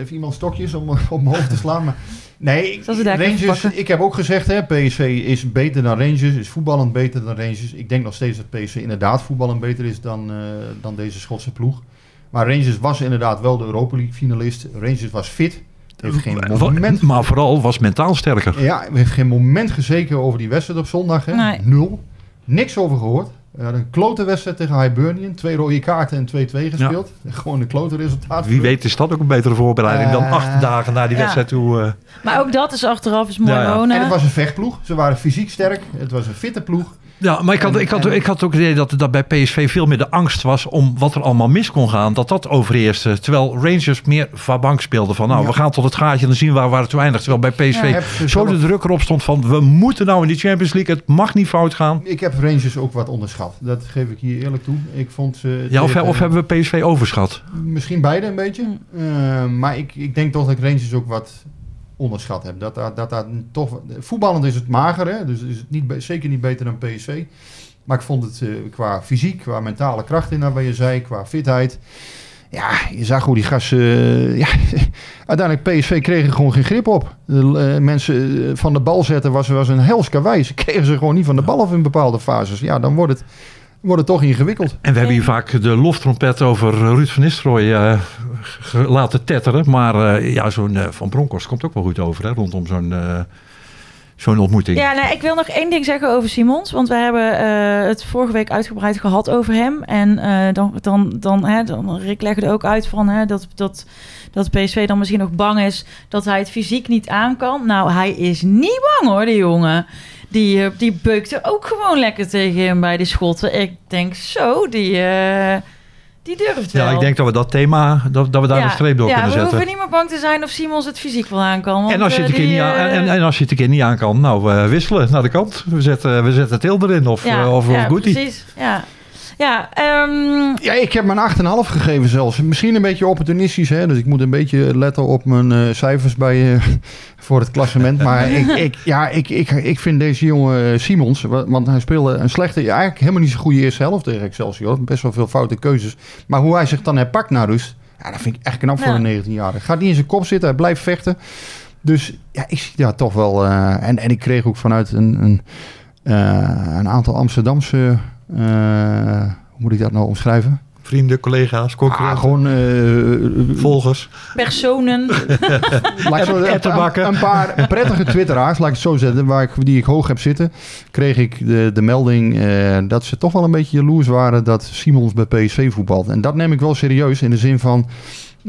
Speaker 3: heeft iemand stokjes om [laughs] op mijn hoofd te slaan. Maar nee, Rangers, ik heb ook gezegd, hè, PSV is beter dan Rangers, is voetballend beter dan Rangers. Ik denk nog steeds dat PSV inderdaad voetballend beter is dan, eh, dan deze Schotse ploeg. Maar Rangers was inderdaad wel de Europa League finalist. Rangers was fit. Heeft geen moment,
Speaker 7: Maar vooral was mentaal sterker.
Speaker 3: ja, heeft geen moment gezeken over die wedstrijd op zondag. Hè?
Speaker 2: Nee.
Speaker 3: Nul. Niks over gehoord. We hadden een klote wedstrijd tegen Hibernian. Twee rode kaarten en 2-2 gespeeld. [laughs] Gewoon een klote resultaat.
Speaker 7: Wie weet is dat ook een betere voorbereiding dan
Speaker 3: Eh,
Speaker 7: acht dagen na die
Speaker 2: ja.
Speaker 7: wedstrijd toe. eh,
Speaker 2: Maar ook dat is achteraf is mooi
Speaker 7: Ja, ja.
Speaker 2: wonen.
Speaker 3: En het was een vechtploeg. Ze waren fysiek sterk. Het was een fitte ploeg.
Speaker 7: Ja, maar ik had,
Speaker 3: En-
Speaker 7: ik, had,
Speaker 3: en-
Speaker 7: ik had ook het idee dat, dat bij PSV veel meer de angst was om wat er allemaal mis kon gaan. Dat dat overheerste. Terwijl Rangers meer vabank speelde van nou,
Speaker 3: Ja.
Speaker 7: we gaan tot het gaatje en dan zien we waar, waar het toe eindigt. Terwijl bij PSV
Speaker 2: Ja.
Speaker 7: Zo de druk erop stond van we moeten nou in die Champions League. Het mag niet fout gaan.
Speaker 3: Ik heb Rangers ook wat onderschat. Dat geef ik hier eerlijk toe. Ik vond ze...
Speaker 7: Ja, of, of hebben we PSV overschat?
Speaker 3: Misschien beide een beetje. Eh, maar ik, ik denk toch dat ik Rangers ook wat onderschat heb. Dat, dat, dat, toch, voetballend is het mager, hè? dus is het niet, zeker niet beter dan PSV. Maar ik vond het eh, qua fysiek, qua mentale kracht in, naar wat je zei, qua fitheid. Ja, je zag hoe die gasten... eh, ja, [laughs] uiteindelijk PSV kregen gewoon geen grip op. De, eh, mensen van de bal zetten was, was een hels karwei. Ze kregen ze gewoon niet van de bal af in bepaalde fases. Ja, dan wordt het, wordt het toch ingewikkeld.
Speaker 7: En we hebben hier vaak de loftrompet over Ruud van Nistelrooy eh, laten tetteren. Maar eh, ja, zo'n eh, Van Bronckhorst komt ook wel goed over hè, rondom zo'n eh, zo'n ontmoeting.
Speaker 2: Ja, nou, ik wil nog één ding zeggen over Simons. Want we hebben eh, het vorige week uitgebreid gehad over hem. En eh, dan, dan, dan, hè, dan Rick legde ook uit van hè, dat, dat, dat PSV dan misschien nog bang is dat hij het fysiek niet aan kan. Nou, hij is niet bang hoor, die jongen. Die, eh, die beukte ook gewoon lekker tegen hem bij die schotten. Ik denk zo, die, eh, die durft wel.
Speaker 7: Ja, ik denk dat we dat thema, dat, dat we daar
Speaker 2: Ja,
Speaker 7: een streep door
Speaker 2: ja,
Speaker 7: kunnen
Speaker 2: we
Speaker 7: zetten.
Speaker 2: hoeven niet meer bang te zijn of Simons het fysiek wel aan kan. want,
Speaker 7: En als, je
Speaker 2: eh,
Speaker 7: het een keer
Speaker 2: die,
Speaker 7: niet aan, en, en als je het een keer niet aan kan, nou eh, wisselen naar de kant. We zetten, we zetten Til erin of,
Speaker 2: ja,
Speaker 7: eh, of,
Speaker 2: ja,
Speaker 7: of Goody.
Speaker 2: precies. Ja, ja ehm,
Speaker 3: Ja, ik heb een 8,5 gegeven zelfs. Misschien een beetje opportunistisch, hè? dus ik moet een beetje letten op mijn eh, cijfers bij, eh, [laughs] voor het klassement. Maar ik, ik, ja, ik, ik, ik vind deze jongen eh, Simons, wa- want hij speelde een slechte, eigenlijk helemaal niet zo'n goede eerste helft tegen Excelsior. Best wel veel foute keuzes. Maar hoe hij zich dan herpakt naar rust, ja, dat vind ik echt knap voor
Speaker 2: Ja.
Speaker 3: een 19-jarige. Gaat niet in zijn kop zitten, hij blijft vechten. Dus ja, ik zie daar toch wel... en, en ik kreeg ook vanuit een, een, een aantal Amsterdamse... eh, hoe moet ik dat nou omschrijven?
Speaker 7: Vrienden, collega's,
Speaker 3: Ah,
Speaker 7: concurrenten,
Speaker 3: gewoon eh,
Speaker 7: volgers.
Speaker 2: personen. [laughs]
Speaker 3: laat ik zo, een, een paar prettige twitteraars, laat ik het zo zetten, waar ik, die ik hoog heb zitten, kreeg ik de, de melding eh, dat ze toch wel een beetje jaloers waren dat Simons bij PSV voetbalt. En dat neem ik wel serieus in de zin van,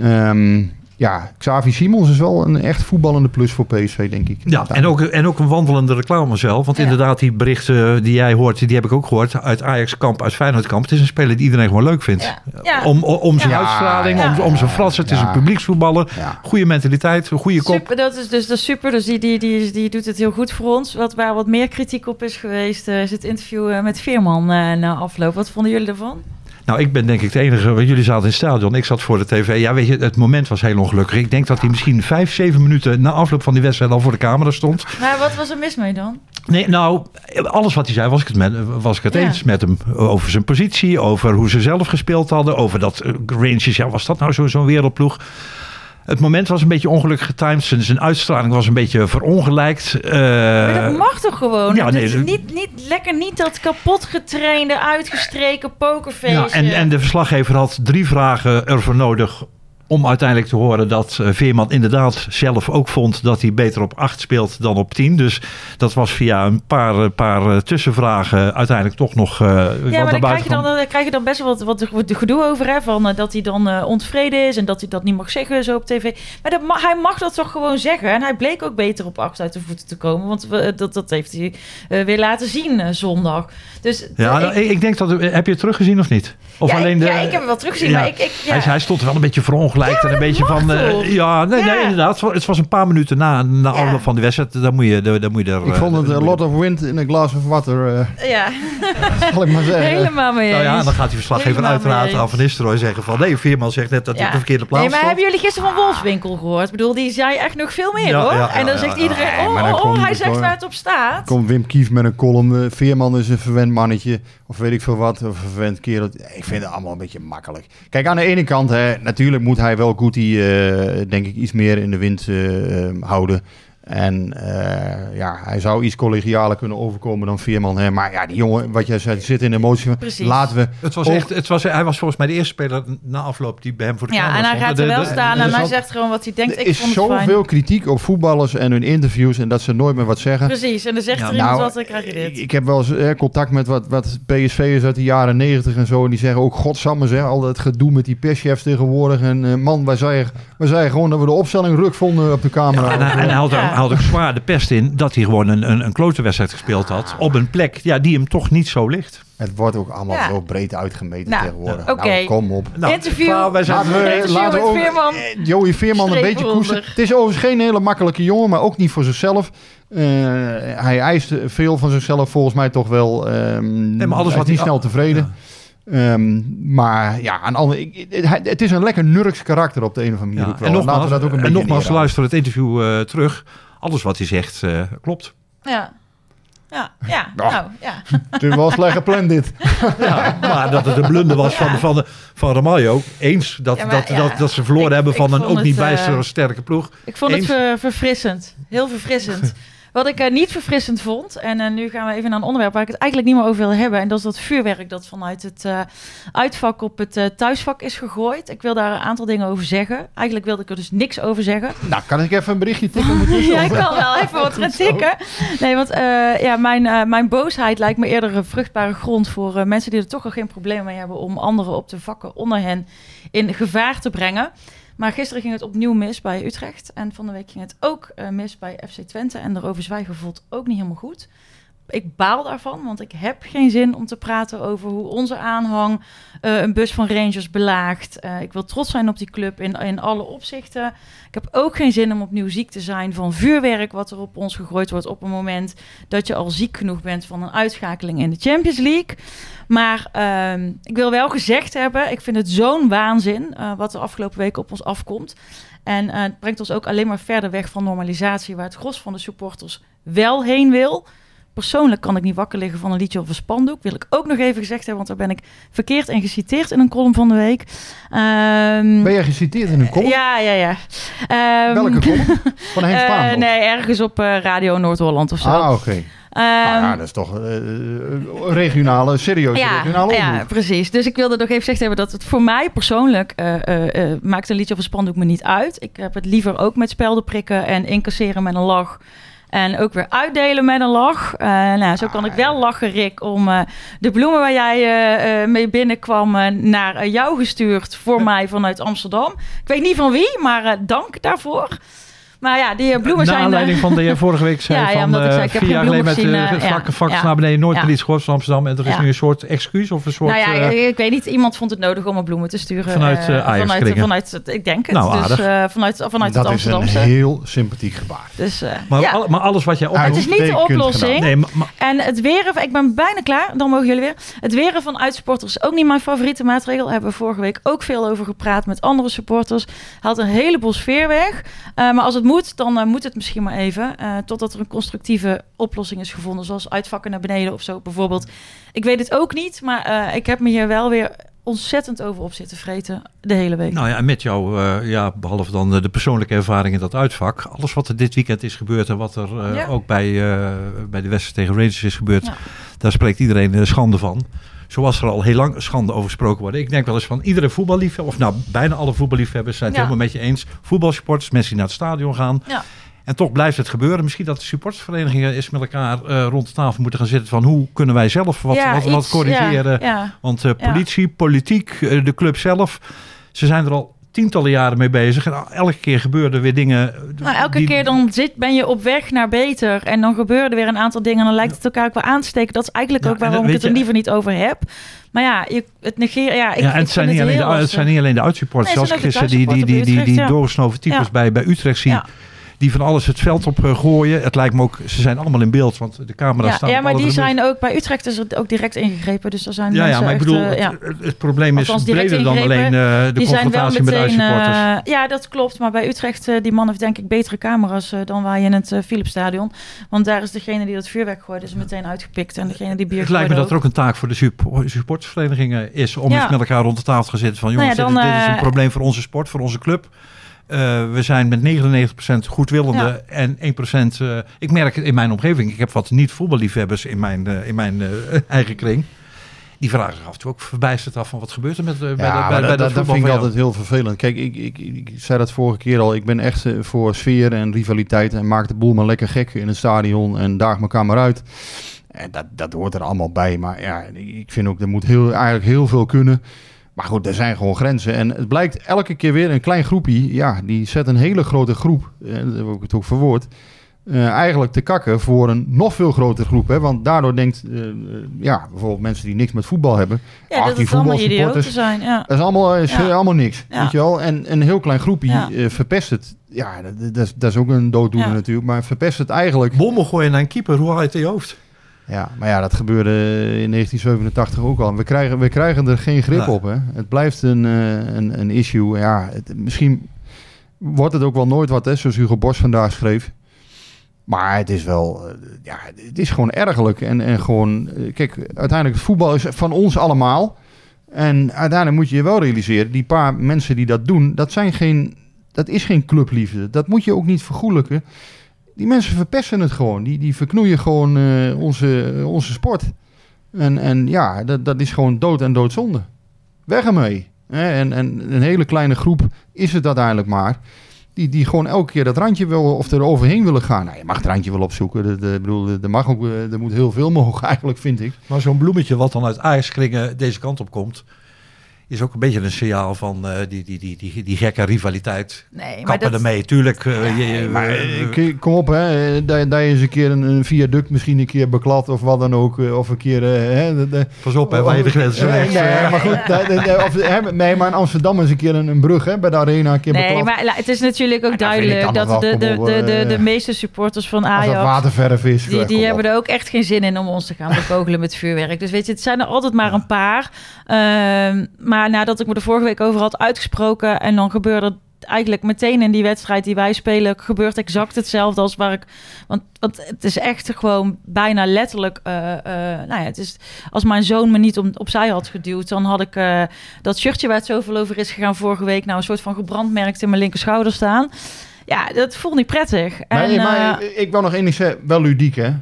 Speaker 3: ehm, ja, Xavi Simons is wel een echt voetballende plus voor PSV, denk ik.
Speaker 7: Ja, en ook, en ook een wandelende reclame zelf. Want
Speaker 2: Ja.
Speaker 7: inderdaad, die berichten die jij hoort, die heb ik ook gehoord. Uit Ajax-kamp, uit Feyenoord-kamp. Het is een speler die iedereen gewoon leuk vindt.
Speaker 2: Ja. Ja.
Speaker 7: Om, om, zijn
Speaker 3: Ja,
Speaker 7: uitstraling,
Speaker 2: ja.
Speaker 7: om, om zijn fratsen. Het is
Speaker 3: Ja.
Speaker 7: een publieksvoetballer.
Speaker 3: Ja.
Speaker 7: Goede mentaliteit, een goede kop.
Speaker 2: Super, dat is dus dat is super. Dus die, die, die, die doet het heel goed voor ons. Wat, waar wat meer kritiek op is geweest, eh, is het interview eh, met Veerman eh, na afloop. Wat vonden jullie ervan?
Speaker 7: Nou, ik ben denk ik de enige. Want jullie zaten in het stadion. Ik zat voor de tv. Ja, weet je, het moment was heel ongelukkig. Ik denk dat hij misschien vijf, zeven minuten na afloop van die wedstrijd al voor de camera stond.
Speaker 2: Maar wat was er mis mee dan?
Speaker 7: Nee, nou, alles wat hij zei was ik het, met, was ik het
Speaker 2: Ja.
Speaker 7: eens met hem. Over zijn positie, over hoe ze zelf gespeeld hadden. Over dat Rangers, ja, was dat nou zo- zo'n wereldploeg? Het moment was een beetje ongelukkig getimed. Zijn, zijn uitstraling was een beetje verongelijkt. Eh,
Speaker 2: Maar dat mag toch gewoon?
Speaker 7: ja, nee,
Speaker 2: niet, niet lekker niet dat kapot getrainde, uitgestreken pokerfeestje.
Speaker 7: ja, en, en de verslaggever had drie vragen ervoor nodig om uiteindelijk te horen dat eh, Veerman inderdaad zelf ook vond dat hij beter op 8 speelt dan op 10. Dus dat was via een paar, eh, paar eh, tussenvragen uiteindelijk toch nog wat
Speaker 2: Ja, maar daar krijg, je dan, krijg je dan best wel wat, wat, de gedoe over. Hè? Van, dat hij dan ontevreden is en dat hij dat niet mag zeggen zo op tv. Maar dat hij mag dat toch gewoon zeggen. En hij bleek ook beter op acht uit de voeten te komen. Want we, dat, dat heeft hij weer laten zien zondag. Dus
Speaker 7: Ja,
Speaker 2: ik-
Speaker 7: nou, ik, ik denk dat... Heb je het teruggezien of niet? Of
Speaker 2: ja,
Speaker 7: alleen
Speaker 2: ik,
Speaker 7: de,
Speaker 2: ja, ik heb hem wel teruggezien.
Speaker 7: Ja.
Speaker 2: Maar ik, ik, ja.
Speaker 7: Hij, hij stond wel een beetje verongelijkt
Speaker 2: Ja,
Speaker 7: en een beetje van... eh, ja, nee, nee, inderdaad. Het was, het was een paar minuten na, na afloop van de wedstrijd. Dan moet je, dan, dan moet je er...
Speaker 3: Ik
Speaker 7: eh,
Speaker 3: vond het a
Speaker 7: moet je-
Speaker 3: lot of wind in a glass of water, eh,
Speaker 2: ja,
Speaker 3: zal ik maar zeggen.
Speaker 2: helemaal mee
Speaker 7: Nou ja, dan gaat die verslaggever uiteraard aan Van Nistelrooy zeggen van... Nee, Veerman zegt net dat hij
Speaker 2: Ja.
Speaker 7: op de verkeerde plaats
Speaker 2: Nee, maar
Speaker 7: stond.
Speaker 2: hebben jullie gisteren van Wolfswinkel gehoord? Ik bedoel, die zei echt nog veel meer
Speaker 7: Ja,
Speaker 2: hoor.
Speaker 7: ja, ja,
Speaker 2: en dan
Speaker 7: ja,
Speaker 2: zegt
Speaker 7: ja.
Speaker 2: iedereen, oh, oh, hij
Speaker 3: het
Speaker 2: zegt waar het op staat.
Speaker 3: Komt Wim Kief met een column. eh, Veerman is een verwend mannetje. Of weet ik veel wat. Of verwend kerel. Ik vind het allemaal een beetje makkelijk. Kijk, aan de ene kant, hè, natuurlijk moet hij wel Goody, eh denk ik, iets meer in de wind eh, eh, houden. En eh, ja, hij zou iets collegialer kunnen overkomen dan Veerman. Hè. Maar ja, die jongen, wat jij zei, zit in de emotie.
Speaker 2: Precies.
Speaker 3: Laten we.
Speaker 7: Het was
Speaker 3: ook-
Speaker 7: echt, het was, hij was volgens mij de eerste speler na afloop die bij hem voor de
Speaker 2: Ja,
Speaker 7: camera
Speaker 2: en hij gaat er wel
Speaker 7: de-
Speaker 2: staan en hij zegt gewoon wat hij denkt.
Speaker 3: Er
Speaker 2: Ik
Speaker 3: is
Speaker 2: vond het fijn.
Speaker 3: zoveel kritiek op voetballers en hun interviews en dat ze nooit meer wat zeggen.
Speaker 2: Precies, en dan zegt
Speaker 7: Ja,
Speaker 2: er iemand
Speaker 3: nou,
Speaker 2: wat, dan krijg je dit.
Speaker 3: Ik, ik heb wel eens eh, contact met wat, wat PSV'ers uit de jaren negentig en zo. En die zeggen ook, godsamme zeg, al dat gedoe met die perschefs tegenwoordig. En eh, man, wij zeiden, wij zeiden gewoon dat we de opstelling ruk vonden op de camera.
Speaker 7: Ja, en, hij, en hij had,
Speaker 2: Ja.
Speaker 7: Had ook zwaar de pest in dat hij gewoon een, een, een klote wedstrijd gespeeld had. Op een plek ja, die hem toch niet zo ligt.
Speaker 3: Het wordt ook allemaal
Speaker 2: Ja.
Speaker 3: zo breed uitgemeten
Speaker 2: Nou,
Speaker 3: tegenwoordig.
Speaker 2: oké.
Speaker 3: Nou, kom op.
Speaker 7: Nou,
Speaker 2: Interview.
Speaker 7: nou, wij zijn,
Speaker 3: Laten we,
Speaker 2: Interview
Speaker 3: laten we
Speaker 2: met
Speaker 3: ook,
Speaker 2: Veerman.
Speaker 3: eh, Joey Veerman een beetje koesteren. Het is overigens geen hele makkelijke jongen, maar ook niet voor zichzelf. Eh, hij eist veel van zichzelf volgens mij toch wel. ehm
Speaker 7: Nee, maar alles
Speaker 3: hij
Speaker 7: wat
Speaker 3: niet
Speaker 7: hij-
Speaker 3: snel tevreden. Ehm, maar ja, aan andere, ik, het is een lekker nurks karakter op de een of andere manier.
Speaker 7: ja, en
Speaker 3: Laten we
Speaker 7: nogmaals,
Speaker 3: dat ook een
Speaker 7: en
Speaker 3: beetje
Speaker 7: nogmaals
Speaker 3: neerhalen.
Speaker 7: luister het interview eh, terug. Alles wat hij zegt eh, klopt.
Speaker 2: Ja. Ja, ja, [laughs]
Speaker 3: Ja.
Speaker 2: nou, ja.
Speaker 3: Het wel slecht gepland dit. [laughs]
Speaker 7: Ja, maar dat het een blunder was van, van, van Ramaljo. Eens dat,
Speaker 2: Ja, maar
Speaker 7: dat,
Speaker 2: ja,
Speaker 7: dat, dat ze verloren
Speaker 2: ik-
Speaker 7: hebben van een ook
Speaker 2: het,
Speaker 7: niet
Speaker 2: eh,
Speaker 7: bijster sterke ploeg.
Speaker 2: Ik vond
Speaker 7: Eens.
Speaker 2: het ver- verfrissend. Heel verfrissend. [laughs] Wat ik eh, niet verfrissend vond, en eh, nu gaan we even naar een onderwerp waar ik het eigenlijk niet meer over wil hebben. En dat is dat vuurwerk dat vanuit het eh, uitvak op het thuisvak is gegooid. Ik wil daar een aantal dingen over zeggen. Eigenlijk wilde ik er dus niks over zeggen.
Speaker 3: Nou, kan ik even een berichtje tikken? [laughs]
Speaker 2: Ja, ik kan wel even wat [laughs] gaan tikken. Nee, want ja, mijn, mijn boosheid lijkt me eerder een vruchtbare grond voor mensen die er toch al geen probleem mee hebben om anderen op de vakken onder hen in gevaar te brengen. Maar gisteren ging het opnieuw mis bij Utrecht. En van de week ging het ook eh, mis bij FC Twente. En erover zwijgen voelt ook niet helemaal goed. Ik baal daarvan, want ik heb geen zin om te praten over hoe onze aanhang eh, een bus van Rangers belaagt. Eh, ik wil trots zijn op die club in, in alle opzichten. Ik heb ook geen zin om opnieuw ziek te zijn van vuurwerk wat er op ons gegooid wordt op een moment dat je al ziek genoeg bent van een uitschakeling in de Champions League. Maar ehm, ik wil wel gezegd hebben, ik vind het zo'n waanzin eh, wat er afgelopen weken op ons afkomt. En het brengt ons ook alleen maar verder weg van normalisatie, waar het gros van de supporters wel heen wil. Persoonlijk kan ik niet wakker liggen van een liedje of een spandoek. Wil ik ook nog even gezegd hebben, want daar ben ik verkeerd in geciteerd in een column van de week. Ehm,
Speaker 3: Ben jij geciteerd in een column?
Speaker 2: ja, ja, ja. Ehm,
Speaker 3: Welke column? [laughs] Van Henk
Speaker 2: eh,
Speaker 3: Spaan?
Speaker 2: nee, ergens op eh, Radio Noord-Holland of zo.
Speaker 3: Ah, oké.
Speaker 2: Ehm,
Speaker 3: nou ja, dat is toch eh, regionale, serieuze
Speaker 2: ja,
Speaker 3: regionale
Speaker 2: ja,
Speaker 3: omroep.
Speaker 2: precies. Dus ik wilde nog even gezegd hebben dat het voor mij persoonlijk eh, maakt een liedje of een spandoek me niet uit. Ik heb het liever ook met spelden prikken en incasseren met een lach. En ook weer uitdelen met een lach. Eh, nou, zo kan ik wel lachen, Rick, om eh, de bloemen waar jij eh, mee binnenkwam naar jou gestuurd voor mij vanuit Amsterdam. Ik weet niet van wie, maar dank daarvoor. Maar ja, die eh, bloemen
Speaker 7: Naar
Speaker 2: zijn... eh,
Speaker 7: aanleiding van de je vorige week [laughs] zei
Speaker 2: Ja, ja,
Speaker 7: van
Speaker 2: omdat ik
Speaker 7: eh,
Speaker 2: zei, ik heb
Speaker 7: vier
Speaker 2: geen
Speaker 7: jaar geleden met
Speaker 2: bloemen
Speaker 7: eh,
Speaker 2: gezien,
Speaker 7: het
Speaker 2: eh,
Speaker 7: vlakke
Speaker 2: ja,
Speaker 7: vak
Speaker 2: ja.
Speaker 7: naar beneden nooit
Speaker 2: Ja.
Speaker 7: meer iets gehoord van Amsterdam. En er is
Speaker 2: Ja.
Speaker 7: nu een soort excuus of een soort...
Speaker 2: nou ja,
Speaker 7: eh,
Speaker 2: ik weet niet. Iemand vond het nodig om me bloemen te sturen.
Speaker 7: Vanuit,
Speaker 2: eh,
Speaker 7: eh, Ajax
Speaker 2: vanuit,
Speaker 7: kringen.
Speaker 2: vanuit het, ik denk het.
Speaker 7: Nou,
Speaker 2: dus eh, vanuit, vanuit het
Speaker 3: dat is een heel sympathiek gebaar.
Speaker 2: Dus, eh,
Speaker 7: maar,
Speaker 2: ja.
Speaker 7: al- maar alles wat jij op...
Speaker 2: het is niet de oplossing.
Speaker 7: Nee, maar, maar-
Speaker 2: En het weren, ik ben bijna klaar, dan mogen jullie weer. Het weren van uitsporters is ook niet mijn favoriete maatregel. Daar hebben we vorige week ook veel over gepraat met andere supporters. Haalt een heleboel sfeer weg. Eh, maar als het moet, dan eh, moet het misschien maar even. eh, totdat er een constructieve oplossing is gevonden. Zoals uitvakken naar beneden of zo bijvoorbeeld. Ik weet het ook niet, maar eh, ik heb me hier wel weer ontzettend over op zitten vreten de hele week.
Speaker 7: Nou ja, en met jou, ja, behalve dan de persoonlijke ervaring in dat uitvak. Alles wat er dit weekend is gebeurd en wat er
Speaker 2: Ja.
Speaker 7: ook bij, bij de wedstrijd tegen Rangers is gebeurd.
Speaker 2: Ja.
Speaker 7: Daar spreekt iedereen schande van. Zoals er al heel lang schande over gesproken wordt. Ik denk wel eens van iedere voetballiefhebber, of nou bijna alle voetballiefhebbers zijn het
Speaker 2: Ja.
Speaker 7: helemaal met je eens. Voetbalsupporters, mensen die naar het stadion gaan.
Speaker 2: Ja.
Speaker 7: En toch blijft het gebeuren. Misschien dat de supportersverenigingen eens met elkaar eh, rond de tafel moeten gaan zitten van hoe kunnen wij zelf wat,
Speaker 2: Ja,
Speaker 7: wat, wat
Speaker 2: iets,
Speaker 7: corrigeren.
Speaker 2: Ja, ja.
Speaker 7: Want eh, politie, politiek, eh, de club zelf, ze zijn er al tientallen jaren mee bezig. En elke keer gebeuren er weer dingen. eh,
Speaker 2: Nou, elke
Speaker 7: die-
Speaker 2: keer dan zit, ben je op weg naar beter. En dan gebeuren er weer een aantal dingen. En dan lijkt het elkaar ook wel aan te steken. Dat is eigenlijk
Speaker 7: Ja,
Speaker 2: ook waarom ik het er
Speaker 7: je-
Speaker 2: liever niet over heb. Maar ja, je, het negeren... Ja, ik,
Speaker 7: ja,
Speaker 2: ik
Speaker 7: en het zijn, niet alleen de, het
Speaker 2: lastig.
Speaker 7: zijn niet alleen de uitsupporters.
Speaker 2: Nee, het ook de
Speaker 7: gisteren die, die, die, die, die, doorgesnoven types
Speaker 2: Ja.
Speaker 7: bij, bij Utrecht zien.
Speaker 2: Ja.
Speaker 7: Die van alles het veld op eh, gooien. Het lijkt me ook, ze zijn allemaal in beeld. Want de camera's
Speaker 2: Ja,
Speaker 7: staan
Speaker 2: ja, maar die zijn ook bij Utrecht is er ook direct ingegrepen. Dus er zijn
Speaker 7: Ja, ja,
Speaker 2: mensen
Speaker 7: maar ik bedoel,
Speaker 2: eh,
Speaker 7: het,
Speaker 2: ja.
Speaker 7: het- het probleem is breder dan alleen eh, de
Speaker 2: die zijn wel
Speaker 7: confrontatie met de
Speaker 2: meteen.
Speaker 7: uitsupporters.
Speaker 2: eh, ja, dat klopt. Maar bij Utrecht, die man heeft denk ik betere camera's eh, dan wij in het Philipsstadion. Want daar is degene die dat vuurwerk gooide, is meteen uitgepikt. En degene die bier
Speaker 7: Het lijkt me dat er ook een taak voor de sup- supportersverenigingen is om
Speaker 2: Ja.
Speaker 7: eens met elkaar rond de tafel te gaan zitten van
Speaker 2: Nou
Speaker 7: jongens,
Speaker 2: ja,
Speaker 7: dit,
Speaker 2: dan,
Speaker 7: dit is een probleem voor onze sport, voor onze club. Eh, we zijn met 99% goedwillende en 1%. eh, ik merk het in mijn omgeving, ik heb wat niet-voetballiefhebbers in mijn, eh, in mijn [laughs] eigen kring. Die vragen zich af en toe ook verbijsterd af van wat gebeurt er met, bij, de, bij,
Speaker 3: Ja,
Speaker 7: bij, dat
Speaker 3: dat, dat
Speaker 7: voetbal
Speaker 3: vind ik altijd heel vervelend. Kijk, ik, ik, ik zei dat vorige keer al. Ik ben echt voor sfeer en rivaliteit. En maak de boel maar lekker gek in het stadion. En daag elkaar maar uit. En dat, dat hoort er allemaal bij. Maar ja, ik vind ook, er moet heel, eigenlijk heel veel kunnen. Maar goed, er zijn gewoon grenzen. En het blijkt elke keer weer een klein groepje. Ja, die zet een hele grote groep. eh, Dat heb ik het ook verwoord. eh, eigenlijk te kakken voor een nog veel grotere groep. Hè? Want daardoor denkt, eh, eh, ja, bijvoorbeeld mensen die niks met voetbal hebben.
Speaker 2: Ja,
Speaker 3: ach,
Speaker 2: dat
Speaker 3: die voetbalsupporters,
Speaker 2: zijn. Ja.
Speaker 3: dat is allemaal, is
Speaker 2: Ja.
Speaker 3: allemaal niks,
Speaker 2: Ja.
Speaker 3: weet je wel. En een heel klein groepje
Speaker 2: Ja.
Speaker 3: verpest het. Ja, dat, dat, is, dat is ook een dooddoener
Speaker 2: Ja.
Speaker 3: natuurlijk. Maar verpest het eigenlijk.
Speaker 7: Bommen gooien naar een keeper, hoe haal je het in je hoofd?
Speaker 3: Ja, maar ja, dat gebeurde in 1987 ook al. We krijgen, we krijgen er geen grip op. Hè. Het blijft een, eh, een, een issue. Ja, het, misschien wordt het ook wel nooit wat, hè, zoals Hugo Bos vandaag schreef. Maar het is wel, eh, ja, het is gewoon ergerlijk. En, en gewoon, eh, kijk, uiteindelijk, het voetbal is van ons allemaal. En uiteindelijk moet je je wel realiseren, die paar mensen die dat doen, dat zijn geen, dat is geen clubliefde. Dat moet je ook niet vergoelijken. Die mensen verpesten het gewoon. Die, die verknoeien gewoon eh, onze, onze sport. En, en ja, dat, dat is gewoon dood en doodzonde. Weg ermee. En, en een hele kleine groep is het uiteindelijk maar. Die, die gewoon elke keer dat randje wil of er overheen willen gaan. Nou, je mag het randje wel opzoeken. Dat, ik bedoel, er, mag ook, eh, er moet heel veel [laughs] mogen eigenlijk, vind ik.
Speaker 7: Maar zo'n bloemetje wat dan uit Ajax-kringen deze kant op komt, is ook een beetje een signaal van eh, die, die, die, die, die gekke rivaliteit.
Speaker 2: Nee, maar
Speaker 7: Kappen
Speaker 2: dat,
Speaker 7: ermee, tuurlijk. eh, je- je-
Speaker 3: Maar
Speaker 7: eh,
Speaker 3: eh, kom op, hè. eh, Dat, dat je eens een keer een, een viaduct misschien een keer beklad of wat dan ook. eh, Of een keer... eh, hè, de- de-
Speaker 7: Pas op, hè, waar je de grenzen
Speaker 3: Nee,
Speaker 7: legt.
Speaker 3: nee, maar goed. dat- of, hè, nee, maar in Amsterdam is een keer een, een brug hè, bij de arena een keer
Speaker 2: nee,
Speaker 3: beklad.
Speaker 2: maar la- het is natuurlijk ook duidelijk dat de,
Speaker 3: wel,
Speaker 2: de, de,
Speaker 3: op,
Speaker 2: de,
Speaker 3: eh,
Speaker 2: de meeste supporters van Ajax...
Speaker 3: waterverf is.
Speaker 2: Die,
Speaker 3: eh,
Speaker 2: die hebben er ook echt geen zin in om ons te gaan bekogelen met vuurwerk. Dus weet je, het zijn er altijd maar een paar. Ehm, nadat ik me er vorige week over had uitgesproken... en dan gebeurde het eigenlijk meteen in die wedstrijd die wij spelen... gebeurt exact hetzelfde als waar ik... Want, want het is echt gewoon bijna letterlijk... eh, eh, nou ja, het is, als mijn zoon me niet om, opzij had geduwd... dan had ik eh, dat shirtje waar het zoveel over is gegaan vorige week... nou een soort van gebrandmerkt in mijn linkerschouder staan... Ja, dat voelt niet prettig.
Speaker 3: Maar,
Speaker 2: en,
Speaker 3: maar ik wil nog één ding zeggen. Wel ludiek, hè?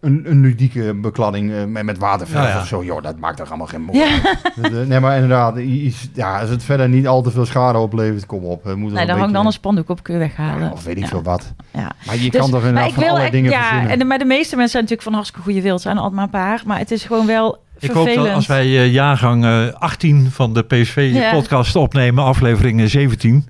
Speaker 3: Een, een ludieke bekladding eh, met, met waterverf
Speaker 7: Ja, ja.
Speaker 3: of zo. Joh, dat maakt toch allemaal geen moe.
Speaker 2: ja. [laughs]
Speaker 3: Dat, eh, Nee, maar inderdaad. iets- Ja, als het verder niet al te veel schade oplevert, kom op. Moet wel
Speaker 2: Nee,
Speaker 3: een
Speaker 2: daar hangt dan een
Speaker 3: beetje-
Speaker 2: spandoek op, kun je weghalen.
Speaker 3: Ja, of weet ik
Speaker 2: Ja.
Speaker 3: veel wat.
Speaker 2: Ja.
Speaker 3: Maar je
Speaker 2: Dus-
Speaker 3: kan toch
Speaker 2: maar
Speaker 3: inderdaad
Speaker 2: ik
Speaker 3: van
Speaker 2: wil
Speaker 3: allerlei dingen
Speaker 2: ja,
Speaker 3: verzinnen.
Speaker 2: en de, maar de meeste mensen zijn natuurlijk van hartstikke goede wild. zijn altijd maar een paar. Maar het is gewoon wel
Speaker 7: Ik hoop
Speaker 2: vervelend.
Speaker 7: dat als wij eh, jaargang eh, 18 van de
Speaker 2: Ja.
Speaker 7: PSV-podcast opnemen, aflevering eh, 17,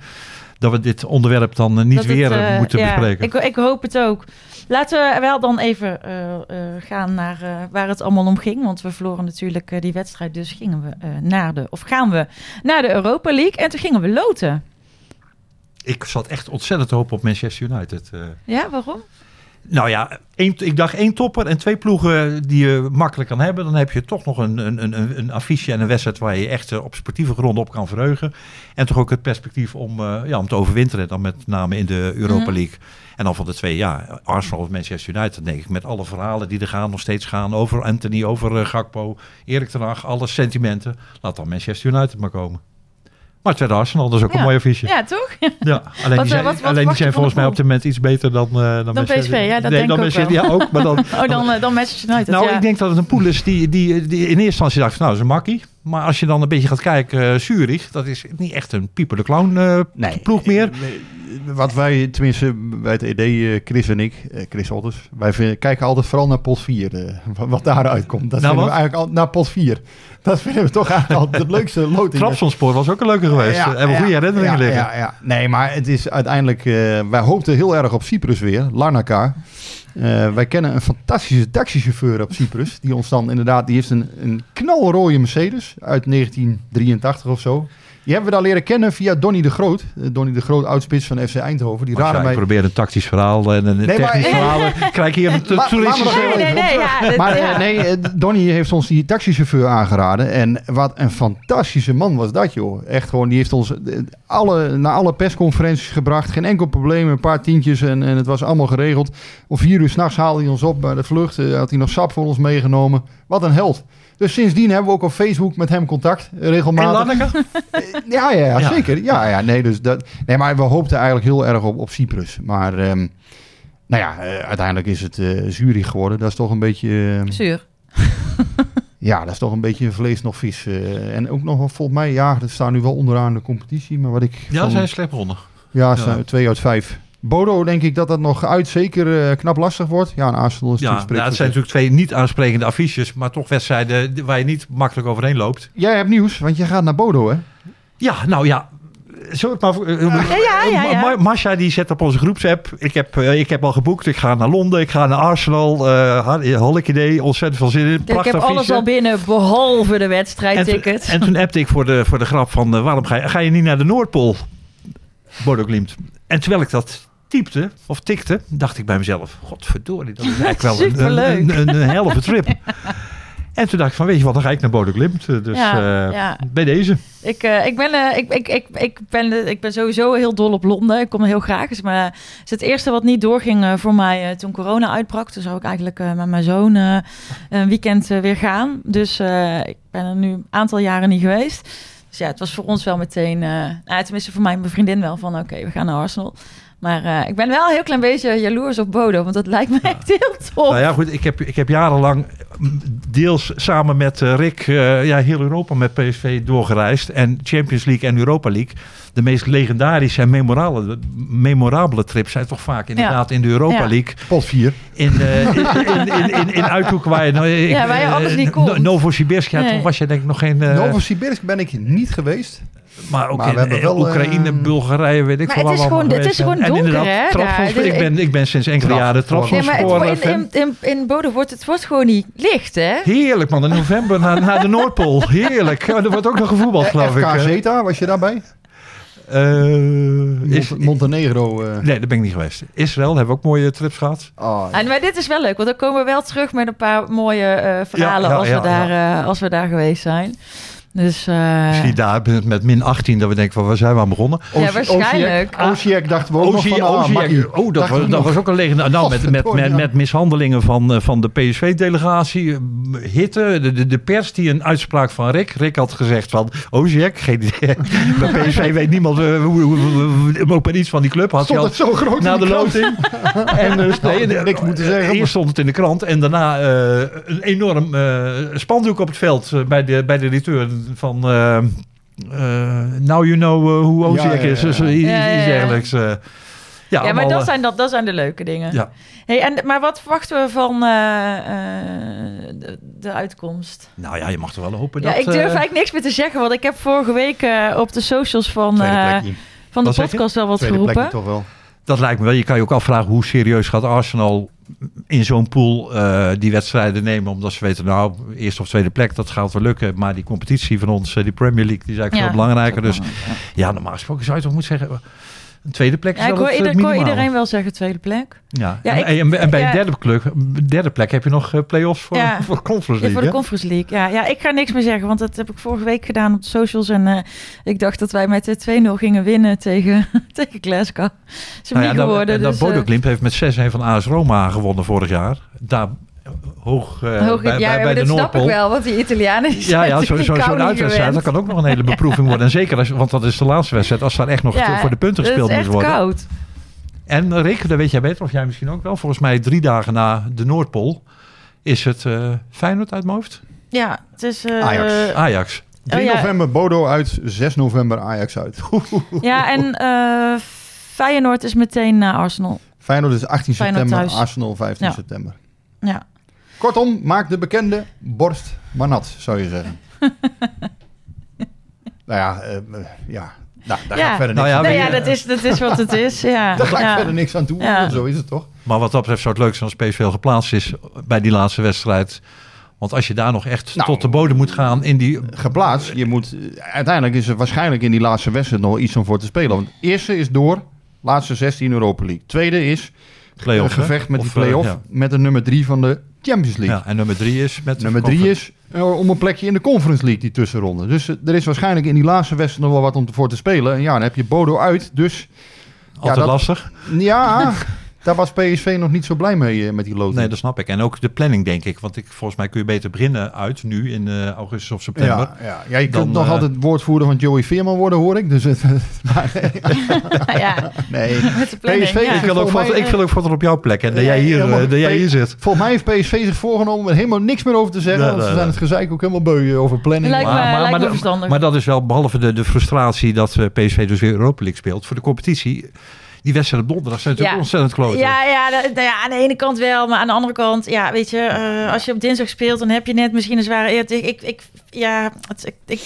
Speaker 7: dat we dit onderwerp dan niet
Speaker 2: dat
Speaker 7: weer moeten
Speaker 2: ja,
Speaker 7: bespreken.
Speaker 2: Ik, ik hoop het ook. Laten we wel dan even eh, eh, gaan naar eh, waar het allemaal om ging. Want we verloren natuurlijk die wedstrijd. Dus gingen we naar de, of gaan we naar de Europa League. En toen gingen we loten.
Speaker 7: Ik zat echt ontzettend te hopen op Manchester United.
Speaker 2: Ja, waarom?
Speaker 7: Nou ja, één, ik dacht één topper en twee ploegen die je makkelijk kan hebben. Dan heb je toch nog een, een, een, een affiche en een wedstrijd waar je echt eh, op sportieve grond op kan verheugen. En toch ook het perspectief om, eh, ja, om te overwinteren. Dan met name in de Europa
Speaker 2: Mhm.
Speaker 7: League. En dan van de twee, ja, Arsenal of Manchester United, denk ik. Met alle verhalen die er gaan, nog steeds gaan over Anthony, over eh, Gakpo, Erik ten Hag, alle sentimenten. Laat dan Manchester United maar komen. Maar het werd Arsenal, dat is ook
Speaker 2: Ja.
Speaker 7: een mooi affiche.
Speaker 2: Ja, toch?
Speaker 7: Ja, alleen
Speaker 2: Wat,
Speaker 7: die
Speaker 2: eh,
Speaker 7: zijn,
Speaker 2: wat- wat
Speaker 7: alleen die zijn volgens mij op dit moment iets beter dan, eh dan,
Speaker 2: Dan PSV, ja, dat
Speaker 7: nee,
Speaker 2: denk
Speaker 7: dan
Speaker 2: ik ook wel.
Speaker 7: Ja, ook, maar dan... [laughs]
Speaker 2: Oh, dan, eh, dan Manchester United.
Speaker 7: nou,
Speaker 2: ja.
Speaker 7: ik denk dat het een pool is die, die, die in eerste instantie dacht, nou, dat is een makkie. Maar als je dan een beetje gaat kijken, eh, Zurich, dat is niet echt een pieper de clown eh, ploeg meer.
Speaker 3: Nee, Wat wij, tenminste bij het ED, eh, Chris en ik, eh, Chris Otters, wij vinden- kijken altijd vooral naar pot 4, eh, [laughs] wat, daaruit komt. Dat
Speaker 7: Nou,
Speaker 3: vinden we eigenlijk al, naar pot 4. Dat vinden we toch eigenlijk altijd het leukste [laughs] loting.
Speaker 7: Trabzonspoor was ook een leuke geweest.
Speaker 3: Ja,
Speaker 7: hebben we goede herinneringen
Speaker 3: ja,
Speaker 7: liggen.
Speaker 3: Ja, ja. Nee, maar het is uiteindelijk... wij hoopten heel erg op Cyprus weer, Larnaca. Wij kennen een fantastische taxichauffeur op Cyprus. Die ons dan inderdaad... Die heeft een, een knalrooie Mercedes uit 1983 of zo. Die hebben we daar leren kennen via Donny de Groot. Eh, Donny de Groot, oudspits van FC Eindhoven. Die raden mij...
Speaker 7: probeert een tactisch verhaal en een
Speaker 3: Nee, maar-
Speaker 7: technisch [laughs] verhaal, eh, krijg hier een toeristische...
Speaker 2: Nee, nee, nee, ja, [laughs]
Speaker 3: Maar eh,
Speaker 2: ja.
Speaker 3: nee, eh, Donny heeft ons die taxichauffeur aangeraden. En wat een fantastische man was dat, joh. Echt gewoon, die heeft ons eh, alle, naar alle persconferenties gebracht. Geen enkel probleem, een paar tientjes en, en het was allemaal geregeld. Om vier uur s'nachts haalde hij ons op bij de vlucht. Eh, had hij nog sap voor ons meegenomen. Wat een held. Dus sindsdien hebben we ook op Facebook met hem contact, eh,
Speaker 7: En
Speaker 3: regelmatig.
Speaker 7: Lanneke?
Speaker 3: Ja, ja, ja,
Speaker 7: Ja.
Speaker 3: zeker. Ja, ja, nee, dus dat, nee, maar we hoopten eigenlijk heel erg op, op Cyprus. Maar ehm, nou ja, eh, uiteindelijk is het eh Zurich geworden. Dat is toch een beetje... eh,
Speaker 2: Zuur. [laughs]
Speaker 3: ja, dat is toch een beetje vlees nog vis. eh, en ook nog wel volgens mij, ja, dat staan nu wel onderaan de competitie. Maar wat ik.
Speaker 7: Ja,
Speaker 3: van-
Speaker 7: zijn slecht begonnen.
Speaker 3: ja,
Speaker 7: ja.
Speaker 3: staan twee uit vijf. Bodo denk ik dat dat nog uit zeker eh, knap lastig wordt. Ja, en Arsenal is
Speaker 7: Ja,
Speaker 3: natuurlijk
Speaker 7: nou, het zijn natuurlijk twee niet aansprekende affiches, maar toch wedstrijden waar je niet makkelijk overheen loopt.
Speaker 3: Jij hebt nieuws, want je gaat naar Bodo, hè?
Speaker 7: Ja, nou ja. Maar, eh,
Speaker 2: ja, ja, ja.
Speaker 7: Ma- Masha die zet op onze groepsapp. Ik heb, eh, ik heb al geboekt. Ik ga naar Londen. Ik ga naar Arsenal. eh Holiday. Ontzettend veel zin in.
Speaker 2: Ik heb alles al binnen, behalve de
Speaker 7: en, toen-
Speaker 2: wedstrijdticket.
Speaker 7: en toen appte ik voor de, voor de grap van... waarom ga je, ga je niet naar de Noordpool? Bodo Glimt. En terwijl ik dat typte, of tikte, dacht ik bij mezelf... Godverdorie, dat is eigenlijk wel een, een, een, een helft trip. [laughs] En toen dacht ik van, weet je wat, dan ga ik naar Glimt. Eh, Dus
Speaker 2: Ja,
Speaker 7: eh,
Speaker 2: ja.
Speaker 7: bij deze.
Speaker 2: Ik, eh, ik, ben, ik, ik, ik, ik, ben, ik ben sowieso heel dol op Londen. Ik kom er heel graag. Is, maar, is het eerste wat niet doorging voor mij toen corona uitbrak. Toen zou ik eigenlijk met mijn zoon een weekend weer gaan. Dus ik ben er nu een aantal jaren niet geweest. Dus ja, het was voor ons wel meteen... nou, tenminste voor mij en mijn vriendin wel van... oké, we gaan naar Arsenal. Maar eh, ik ben wel een heel klein beetje jaloers op Bodo. Want dat lijkt me echt heel tof.
Speaker 7: Nou ja, goed, ik heb, ik heb jarenlang deels samen met eh, Rick eh, ja, heel Europa met PSV doorgereisd. En Champions League en Europa League. De meest legendarische en memorabele, memorabele trips zijn toch vaak inderdaad in de Europa
Speaker 2: Ja.
Speaker 7: League.
Speaker 3: Pot 4.
Speaker 7: In, eh, in, in, in, in, in uithoeken waar je... nou, ik-
Speaker 2: Ja, waar je anders niet
Speaker 7: No-
Speaker 2: komt.
Speaker 7: Novosibirsk, ja,
Speaker 2: Nee.
Speaker 7: toen was je denk ik nog geen... eh,
Speaker 3: Novosibirsk ben ik niet geweest.
Speaker 7: Maar ook
Speaker 3: Maar we
Speaker 7: in,
Speaker 3: wel,
Speaker 7: Oekraïne,
Speaker 3: eh,
Speaker 7: Bulgarije, weet ik
Speaker 2: Maar
Speaker 7: veel
Speaker 2: het is gewoon- het is gewoon
Speaker 7: En
Speaker 2: donker,
Speaker 7: inderdaad,
Speaker 2: hè. Dus
Speaker 7: ik, ben, ik ben sinds enkele jaren
Speaker 3: maar
Speaker 2: Nee, in, in, in Bodo wordt het wordt gewoon niet licht, hè?
Speaker 7: Heerlijk man, in november naar, naar de Noordpool. [laughs] Heerlijk. Oh, er wordt ook nog gevoetbald geloof ik.
Speaker 3: FK? Zeta, was je daarbij?
Speaker 7: Eh, is,
Speaker 3: Mont- Montenegro. eh.
Speaker 7: nee, daar ben ik niet geweest. Israël hebben we ook mooie trips gehad.
Speaker 3: Ah,
Speaker 2: En, maar dit is wel leuk, want dan komen we wel terug met een paar mooie eh, verhalen
Speaker 7: Ja, ja,
Speaker 2: als,
Speaker 7: ja,
Speaker 2: we daar, eh, als we daar geweest zijn. Dus eh,
Speaker 7: Misschien daar met- met min 18 dat we denken van waar zijn we aan begonnen.
Speaker 2: ja, waarschijnlijk.
Speaker 3: Oziek dachten we ook nog
Speaker 7: Oziek-
Speaker 3: van, ah,
Speaker 7: Oziek- oh, dat, was, dat was ook een legendare. Nou, met, met, met,
Speaker 3: Godverdorie,
Speaker 7: met mishandelingen van, eh, van de PSV-delegatie. eh, Hitte, de, de, de pers die een uitspraak van Rick. Rick had gezegd van Oziek, geen idee. [laughs] Bij PSV weet niemand ook maar iets van die club. Had
Speaker 3: Stond het zo groot
Speaker 7: na de loting. [laughs] en dus, nee,
Speaker 3: niks moeten zeggen,
Speaker 7: Eerst stond het in de krant en daarna eh, een enorm eh, spandoek op het veld bij de, bij de directeur van... eh, eh, now you know eh, hoe
Speaker 3: ja,
Speaker 7: is.
Speaker 3: ja.
Speaker 7: Dus, iets dergelijks. eh. ja,
Speaker 2: ja, maar dat zijn, dat, dat zijn de leuke dingen.
Speaker 7: ja.
Speaker 2: Hey, en, maar wat verwachten we van eh, eh, de, de uitkomst?
Speaker 7: Nou ja, je mag er wel hopen
Speaker 2: Ja,
Speaker 7: dat...
Speaker 2: ik durf eigenlijk niks meer te zeggen, want ik heb vorige week eh, op de socials van, eh, van de podcast wel wat
Speaker 3: Tweede
Speaker 2: geroepen.
Speaker 3: toch wel.
Speaker 7: Dat lijkt me wel. Je kan je ook afvragen hoe serieus gaat Arsenal in zo'n pool eh, die wedstrijden nemen. Omdat ze weten, nou, eerste of tweede plek, dat gaat wel lukken. Maar die competitie van ons, eh, die Premier League, die is eigenlijk
Speaker 2: Ja,
Speaker 7: veel belangrijker. Dus
Speaker 2: belangrijk,
Speaker 7: ja, normaal gesproken zou je toch moeten zeggen... Een tweede plek is
Speaker 2: Ja, ik hoor, ieder,
Speaker 7: eh,
Speaker 2: ik hoor iedereen wel zeggen tweede plek.
Speaker 7: Ja,
Speaker 2: Ja,
Speaker 7: en,
Speaker 2: ik-
Speaker 7: en, en bij
Speaker 2: ja.
Speaker 7: derde plek, derde plek heb je nog eh, play-offs voor,
Speaker 2: Ja.
Speaker 7: voor Conference
Speaker 2: Ja,
Speaker 7: League.
Speaker 2: voor de? Conference League. Ja, ja, ik ga niks meer zeggen, want dat heb ik vorige week gedaan op de socials. En eh, ik dacht dat wij met de 2-0 gingen winnen tegen, [laughs] tegen Glasgow. Hem
Speaker 7: Nou ja,
Speaker 2: niet
Speaker 7: dat-
Speaker 2: geworden.
Speaker 7: en dat
Speaker 2: dus,
Speaker 7: Bodo Glimt heeft met 6-1 van AS Roma gewonnen vorig jaar. Daar hoog, eh,
Speaker 2: hoog,
Speaker 7: bij,
Speaker 2: ja,
Speaker 7: bij, de
Speaker 2: dat snap ik
Speaker 7: Noordpool.
Speaker 2: wel, want die Italianen die
Speaker 7: Ja, ja zo, zo, zo'n
Speaker 2: kou niet
Speaker 7: uitwedstrijd, dat kan ook nog een hele beproeving worden. En zeker, als, want dat is de laatste wedstrijd, als daar echt nog
Speaker 2: Ja,
Speaker 7: voor de punten gespeeld
Speaker 2: is
Speaker 7: moet
Speaker 2: echt
Speaker 7: worden.
Speaker 2: koud.
Speaker 7: En Rick, dat weet jij beter, of jij misschien ook wel. Volgens mij drie dagen na de Noordpool is het eh Feyenoord uit mijn hoofd.
Speaker 2: Ja, het is... eh,
Speaker 3: Ajax.
Speaker 7: Ajax.
Speaker 3: 3
Speaker 2: Oh, ja.
Speaker 3: november Bodo uit, 6 november Ajax uit. [laughs]
Speaker 2: Ja, en eh, Feyenoord is meteen na Arsenal.
Speaker 3: Feyenoord is 18
Speaker 2: Feyenoord
Speaker 3: september,
Speaker 2: thuis.
Speaker 3: Arsenal 15
Speaker 2: Ja.
Speaker 3: september.
Speaker 2: Ja.
Speaker 3: Kortom, maak de bekende borst maar nat, zou je zeggen. [laughs] nou ja, eh, eh, ja. Nou, daar ga
Speaker 2: Ja.
Speaker 3: ik verder
Speaker 7: Nou
Speaker 3: niks
Speaker 7: ja,
Speaker 3: aan
Speaker 2: Nou ja, dat is, dat is wat het is. Ja. [laughs]
Speaker 3: Daar ga ik
Speaker 2: ja.
Speaker 3: verder niks aan toe.
Speaker 2: Ja.
Speaker 3: Zo is het toch?
Speaker 7: Maar wat dat betreft zou het leuk zijn als PSV geplaatst is bij die laatste wedstrijd. Want als je daar nog echt
Speaker 3: Nou.
Speaker 7: tot de bodem moet gaan in die...
Speaker 3: Geplaatst. Je moet, uiteindelijk is er waarschijnlijk in die laatste wedstrijd nog iets om voor te spelen. Want eerste is door, laatste 16 Europa League. Tweede is
Speaker 7: Play-off,
Speaker 3: een gevecht met die
Speaker 7: Of, eh,
Speaker 3: play-off
Speaker 7: ja.
Speaker 3: met de nummer 3 van de Champions League.
Speaker 7: Ja, en nummer drie is met...
Speaker 3: Nummer drie is eh, om een plekje in de Conference League, die tussenronde. Dus eh, er is waarschijnlijk in die laatste wedstrijd nog wel wat om te- voor te spelen. En ja, dan heb je Bodo uit. Dus
Speaker 7: Altijd
Speaker 3: dat-
Speaker 7: lastig.
Speaker 3: ja, [laughs] daar was PSV nog niet zo blij mee eh, met die loting.
Speaker 7: Nee, dat snap ik. En ook de planning, denk ik. Want ik, volgens mij kun je beter beginnen uit nu in eh, augustus of september.
Speaker 3: ja, ja. ja, je kunt nog
Speaker 7: eh,
Speaker 3: altijd woordvoerder van Joey Veerman worden, hoor ik. Dus het, [laughs] maar [laughs]
Speaker 2: ja,
Speaker 3: nee. [laughs]
Speaker 2: met de planning.
Speaker 3: PSV
Speaker 2: ja.
Speaker 7: Ik wil, ook ik wil foto op jouw plek. En dat
Speaker 3: Ja,
Speaker 7: jij hier,
Speaker 3: helemaal-
Speaker 7: dat jij hier zit.
Speaker 3: Volgens mij heeft PSV zich voorgenomen om er helemaal niks meer over te zeggen. Want ze zijn het gezeik ook helemaal beu over planning.
Speaker 2: Lijkt me- lijkt me
Speaker 7: dat-
Speaker 2: verstandig.
Speaker 7: maar dat is wel, behalve de, de frustratie dat PSV dus weer Europa League speelt. Voor de competitie, die wedstrijd op donderdag zijn natuurlijk
Speaker 2: Ja.
Speaker 7: ontzettend kloten.
Speaker 2: Ja, ja, ja, aan de ene kant wel, maar aan de andere kant, ja, weet je, eh, als je op dinsdag speelt, dan heb je net misschien een zware. Ik, ik, ik ja, het, ik, ik,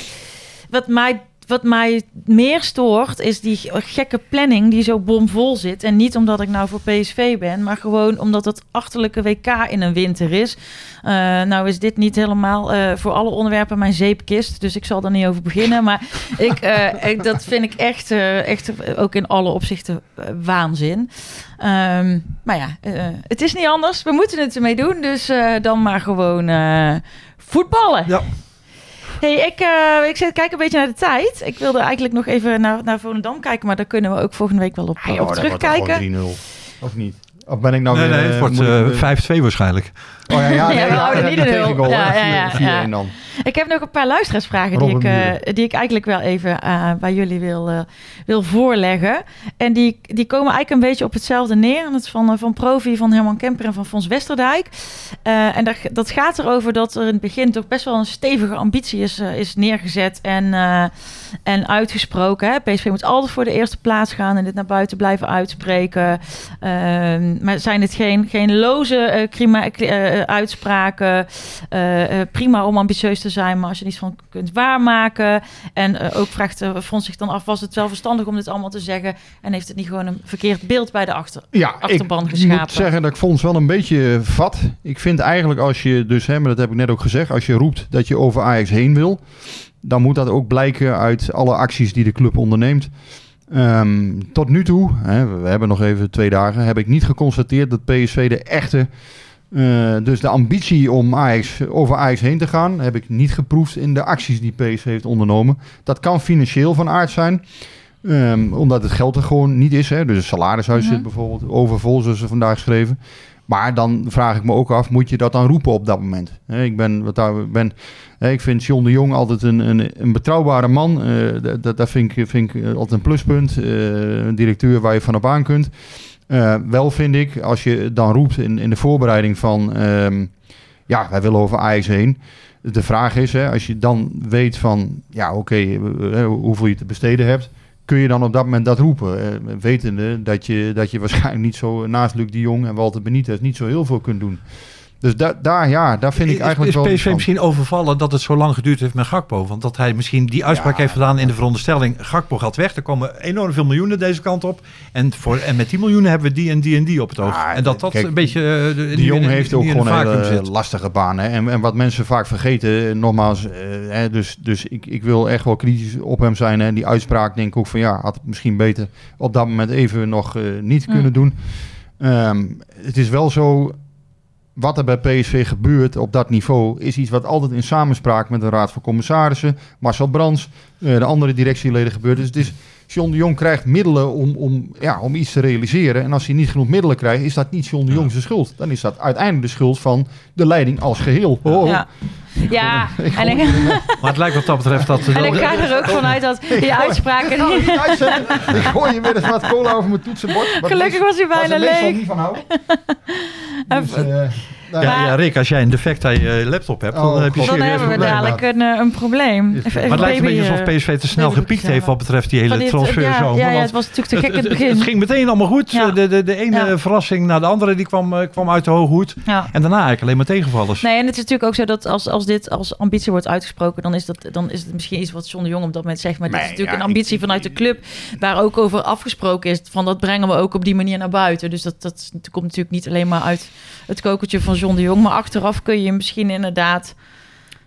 Speaker 2: wat mij. Wat mij meer stoort, is die gekke planning die zo bomvol zit. En niet omdat ik nou voor PSV ben, maar gewoon omdat het achterlijke WK in een winter is. Eh, nou is dit niet helemaal eh, voor alle onderwerpen mijn zeepkist, dus ik zal daar niet over beginnen. Maar [laughs] ik, eh, ik, dat vind ik echt, echt ook in alle opzichten waanzin. Ehm, maar ja, het is niet anders. We moeten het ermee doen, dus dan maar gewoon voetballen.
Speaker 7: Ja.
Speaker 2: Hey, ik, eh, ik zit kijk een beetje naar de tijd. Ik wilde eigenlijk nog even naar, naar Volendam kijken, maar daar kunnen we ook volgende week wel op,
Speaker 3: Ah, joh,
Speaker 2: op terugkijken.
Speaker 3: gewoon 3-0. Of niet? Of ben ik nou
Speaker 7: nee,
Speaker 3: weer...
Speaker 7: nee,
Speaker 3: eh,
Speaker 7: het wordt eh,
Speaker 3: weer-
Speaker 7: 5-2 waarschijnlijk.
Speaker 3: Oh ja, ja,
Speaker 2: we houden niet
Speaker 3: de
Speaker 2: Ja, ja, ja,
Speaker 3: 4-1
Speaker 2: ja.
Speaker 3: dan.
Speaker 2: Ik heb nog een paar luisteraarsvragen die ik, eh, die ik eigenlijk wel even eh, bij jullie wil, eh, wil voorleggen. En die, die komen eigenlijk een beetje op hetzelfde neer. En het is van, eh, van Provi, van Herman Kemper en van Fons Westerdijk. Eh, en dat, dat gaat erover dat er in het begin toch best wel een stevige ambitie is, eh, is neergezet en, eh, en uitgesproken. Hè. PSV moet altijd voor de eerste plaats gaan en dit naar buiten blijven uitspreken. Maar zijn het geen, geen loze eh, uitspraken? Prima om ambitieus te zijn, maar als je niets van kunt waarmaken. En ook vraagt uh, Frans zich dan af, was het wel verstandig om dit allemaal te zeggen? En heeft het niet gewoon een verkeerd beeld bij de achter,
Speaker 3: Ja,
Speaker 2: achterban
Speaker 3: ik
Speaker 2: geschapen?
Speaker 3: moet zeggen dat ik vond het wel een beetje vat. Ik vind eigenlijk als je dus, hè, maar dat heb ik net ook gezegd, als je roept dat je over Ajax heen wil, dan moet dat ook blijken uit alle acties die de club onderneemt. Ehm, tot nu toe, hè, we hebben nog even twee dagen, heb ik niet geconstateerd dat PSV de echte, eh, dus de ambitie om Ajax, over Ajax heen te gaan, heb ik niet geproefd in de acties die PSV heeft ondernomen. Dat kan financieel van aard zijn. Ehm, omdat het geld er gewoon niet is. Hè? Dus het salarishuis
Speaker 2: Mhm.
Speaker 3: zit bijvoorbeeld overvol, zoals ze vandaag schreven. Maar dan vraag ik me ook af, moet je dat dan roepen op dat moment? Ik, ben, wat daar, ben, ik vind John de Jong altijd een, een, een betrouwbare man. Eh, dat- dat, vind ik, vind ik altijd een pluspunt. Eh, een directeur waar je van op aan kunt. Eh, wel vind ik, als je dan roept in, in de voorbereiding van... ehm, ja, wij willen over Ajax heen. De vraag is, hè, als je dan weet van... Ja, oké, eh, eh, hoeveel je te besteden hebt kun je dan op dat moment dat roepen? Eh, wetende dat je, dat je waarschijnlijk niet zo naast Luc de Jong en Walter Benitez niet zo heel veel kunt doen. Dus da daar, ja, daar vind ik
Speaker 7: Is-
Speaker 3: eigenlijk
Speaker 7: is
Speaker 3: wel iets
Speaker 7: PSV misschien overvallen dat het zo lang geduurd heeft met Gakpo? Want dat hij misschien die uitspraak heeft gedaan in de veronderstelling... Gakpo gaat weg, er komen enorm veel miljoenen deze kant op. En, voor, en met die miljoenen hebben we die en die en die op het oog.
Speaker 3: Ja,
Speaker 7: en dat dat
Speaker 3: kijk,
Speaker 7: een beetje... eh, de-
Speaker 3: Die Jong heeft ook gewoon een hele
Speaker 7: zit.
Speaker 3: lastige baan. Hè? En, en wat mensen vaak vergeten, eh, nogmaals, eh, hè, dus, dus ik, ik wil echt wel kritisch op hem zijn. En die uitspraak denk ik ook van ja, had het misschien beter op dat moment even nog niet
Speaker 2: Mm.
Speaker 3: kunnen doen. Ehm, het is wel zo, wat er bij PSV gebeurt op dat niveau, is iets wat altijd in samenspraak met de Raad van Commissarissen, Marcel Brands, eh, de andere directieleden gebeurt. Dus het is, John de Jong krijgt middelen om, om, ja, om iets te realiseren. En als hij niet genoeg middelen krijgt, is dat niet John de Jong zijn schuld. Dan is dat uiteindelijk de schuld van de leiding als geheel. Oh,
Speaker 2: Ja, ja. en ik,
Speaker 7: Maar het lijkt wat dat betreft dat...
Speaker 2: en ik ga er ook vanuit dat die uitspraken...
Speaker 3: Niet uitzetten. ik gooi je weer eens wat cola over mijn toetsenbord.
Speaker 2: Gelukkig was hij bijna leeg.
Speaker 3: niet van houden. [laughs] Dus, eh, nou,
Speaker 7: Ja, ja, Rick, als jij een defect aan je laptop hebt, dan
Speaker 3: Oh,
Speaker 7: heb je.
Speaker 2: Dan hebben we dadelijk een, eh, een probleem. Even-
Speaker 3: Maar
Speaker 2: even
Speaker 7: Maar het lijkt een beetje alsof
Speaker 2: eh,
Speaker 7: PSV te snel
Speaker 2: baby
Speaker 7: gepiekt heeft wat betreft die hele transferzomer.
Speaker 2: Ja, het was natuurlijk te gek in het begin.
Speaker 7: het ging meteen allemaal goed.
Speaker 2: Ja.
Speaker 7: De, de, de ene
Speaker 2: Ja.
Speaker 7: verrassing naar de andere die kwam, eh, kwam uit de hoge hoed.
Speaker 2: ja.
Speaker 7: En daarna eigenlijk alleen maar tegenvallers.
Speaker 2: Nee, en het is natuurlijk ook zo dat als, als dit als ambitie wordt uitgesproken, dan is, dat, dan is het misschien iets wat John de Jong op dat moment zegt. Maar dit is natuurlijk
Speaker 3: ja,
Speaker 2: een ambitie vanuit de club, waar ook over afgesproken is. Van dat brengen we ook op die manier naar buiten. Dus dat, dat komt natuurlijk niet alleen maar uit het kokertje van John de Jong. Maar achteraf kun je misschien inderdaad.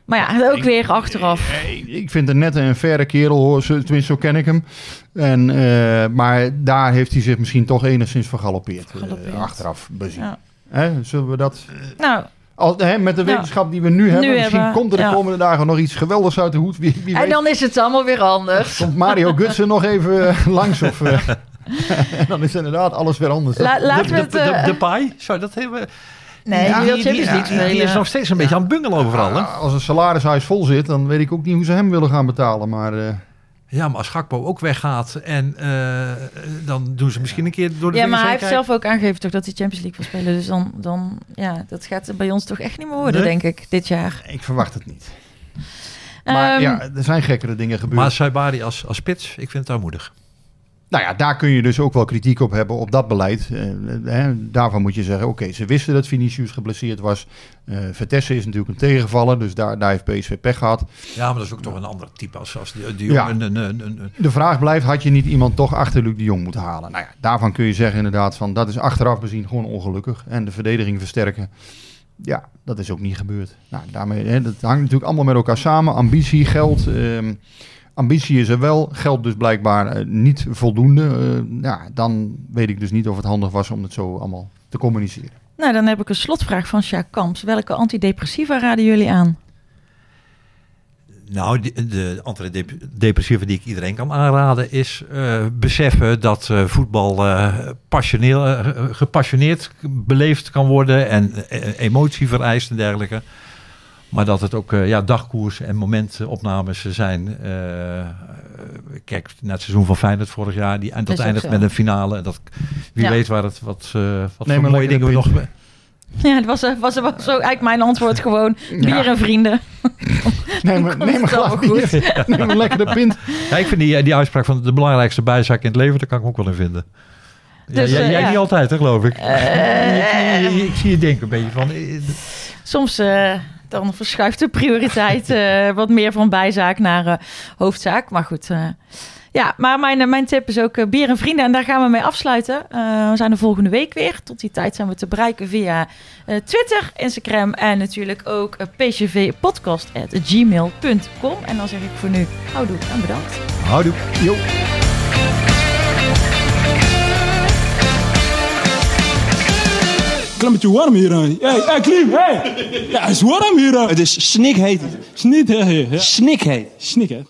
Speaker 2: Maar ja, ook weer achteraf.
Speaker 3: Eh, Ik vind het net een verre kerel, hoor. Zo- tenminste zo ken ik hem. En, eh, maar daar heeft hij zich misschien toch enigszins vergalopeerd. eh, achteraf bezien.
Speaker 2: Ja.
Speaker 3: Hè, zullen we dat...
Speaker 2: Nou,
Speaker 3: Als, hè, met de
Speaker 2: Ja.
Speaker 3: wetenschap die we nu hebben, misschien
Speaker 2: hebben,
Speaker 3: komt er de
Speaker 2: ja.
Speaker 3: komende dagen nog iets geweldigs uit de hoed. Wie, wie
Speaker 2: en
Speaker 3: weet
Speaker 2: dan is het allemaal weer anders.
Speaker 3: komt Mario Gutsen nog even eh, langs. Of, eh, [laughs] en [laughs] dan is inderdaad alles weer anders.
Speaker 2: La-
Speaker 7: de,
Speaker 2: we
Speaker 7: de,
Speaker 2: het...
Speaker 7: de,
Speaker 2: eh,
Speaker 7: de paai, zou dat hebben?
Speaker 2: nee,
Speaker 3: Ja,
Speaker 2: die
Speaker 3: die- ja,
Speaker 7: is nog steeds een beetje aan het bungelen overal. Hè?
Speaker 3: als een salarishuis vol zit, dan weet ik ook niet hoe ze hem willen gaan betalen. Maar eh,
Speaker 7: Ja, maar als Gakpo ook weggaat en eh, dan doen ze misschien een keer door de
Speaker 2: Ja, maar hij heeft zelf ook aangegeven toch dat hij Champions League wil spelen. Dus dan, dan ja, dat gaat bij ons toch echt niet meer worden,
Speaker 7: Nee?
Speaker 2: denk ik, dit jaar.
Speaker 3: ik verwacht het niet. Maar
Speaker 2: Ehm,
Speaker 3: ja, er zijn gekkere dingen gebeurd.
Speaker 7: Maar Saibari als, als spits, ik vind het armoedig.
Speaker 3: Nou ja, daar kun je dus ook wel kritiek op hebben op dat beleid. Eh, hè, daarvan moet je zeggen, oké, ze wisten dat Vinicius geblesseerd was. Eh Vertessen is natuurlijk een tegenvaller, dus daar, daar heeft PSV pech gehad.
Speaker 7: Ja, maar dat is ook toch een ander type als, als
Speaker 3: Ja.
Speaker 7: jongen. Een, een, een, een-
Speaker 3: De vraag blijft, had je niet iemand toch achter Luc de Jong moeten halen? Nou ja, daarvan kun je zeggen inderdaad van, dat is achteraf bezien gewoon ongelukkig. En de verdediging versterken, ja, dat is ook niet gebeurd. Nou, daarmee, hè, dat hangt natuurlijk allemaal met elkaar samen. Ambitie, geld... ehm, Ambitie is er wel, geld dus blijkbaar eh, niet voldoende. Eh, ja, dan weet ik dus niet of het handig was om het zo allemaal te communiceren.
Speaker 2: Nou, dan heb ik een slotvraag van Sjaak Kamps. Welke antidepressiva raden jullie aan?
Speaker 7: Nou, de, de antidepressiva die ik iedereen kan aanraden is eh, beseffen dat eh, voetbal eh, passioneel, gepassioneerd beleefd kan worden en emotie vereist en dergelijke. Maar dat het ook eh, ja, dagkoers en momentopnames zijn. Eh, eh, kijk naar het seizoen van Feyenoord vorig jaar. Die, en dat eindigt met een finale. Dat, wie
Speaker 2: Ja.
Speaker 7: weet waar het, wat, eh, wat voor mooie dingen we nog...
Speaker 2: Ja, dat was, eh, was, was zo eigenlijk mijn antwoord gewoon. Bier
Speaker 3: Ja.
Speaker 2: en vrienden. [laughs]
Speaker 3: Neem,
Speaker 2: komt
Speaker 3: neem glas
Speaker 2: allemaal goed.
Speaker 3: neem een lekkere pint.
Speaker 7: Ja, ik vind die, die uitspraak van de belangrijkste bijzaak in het leven, daar kan ik ook wel in vinden.
Speaker 2: Dus,
Speaker 7: ja, jij
Speaker 2: eh,
Speaker 7: jij
Speaker 2: ja.
Speaker 7: niet altijd, hè, geloof ik. Ik, ik zie je denken een beetje van...
Speaker 2: Soms eh, dan verschuift de prioriteit eh, wat meer van bijzaak naar eh, hoofdzaak. Maar goed, eh, ja, maar mijn, mijn tip is ook bier en vrienden. En daar gaan we mee afsluiten. We zijn de volgende week weer. Tot die tijd zijn we te bereiken via Twitter, Instagram en natuurlijk ook pcvpodcast.gmail.com. En dan zeg ik voor nu houdoe en bedankt.
Speaker 7: Houdoe.
Speaker 3: Jo.
Speaker 8: Klimmetje warm hier aan. Hey, hey, Klim, hey! Ja, het is warm hier aan. Het is snikheet. Snikheet. Snikheet. Snikheet.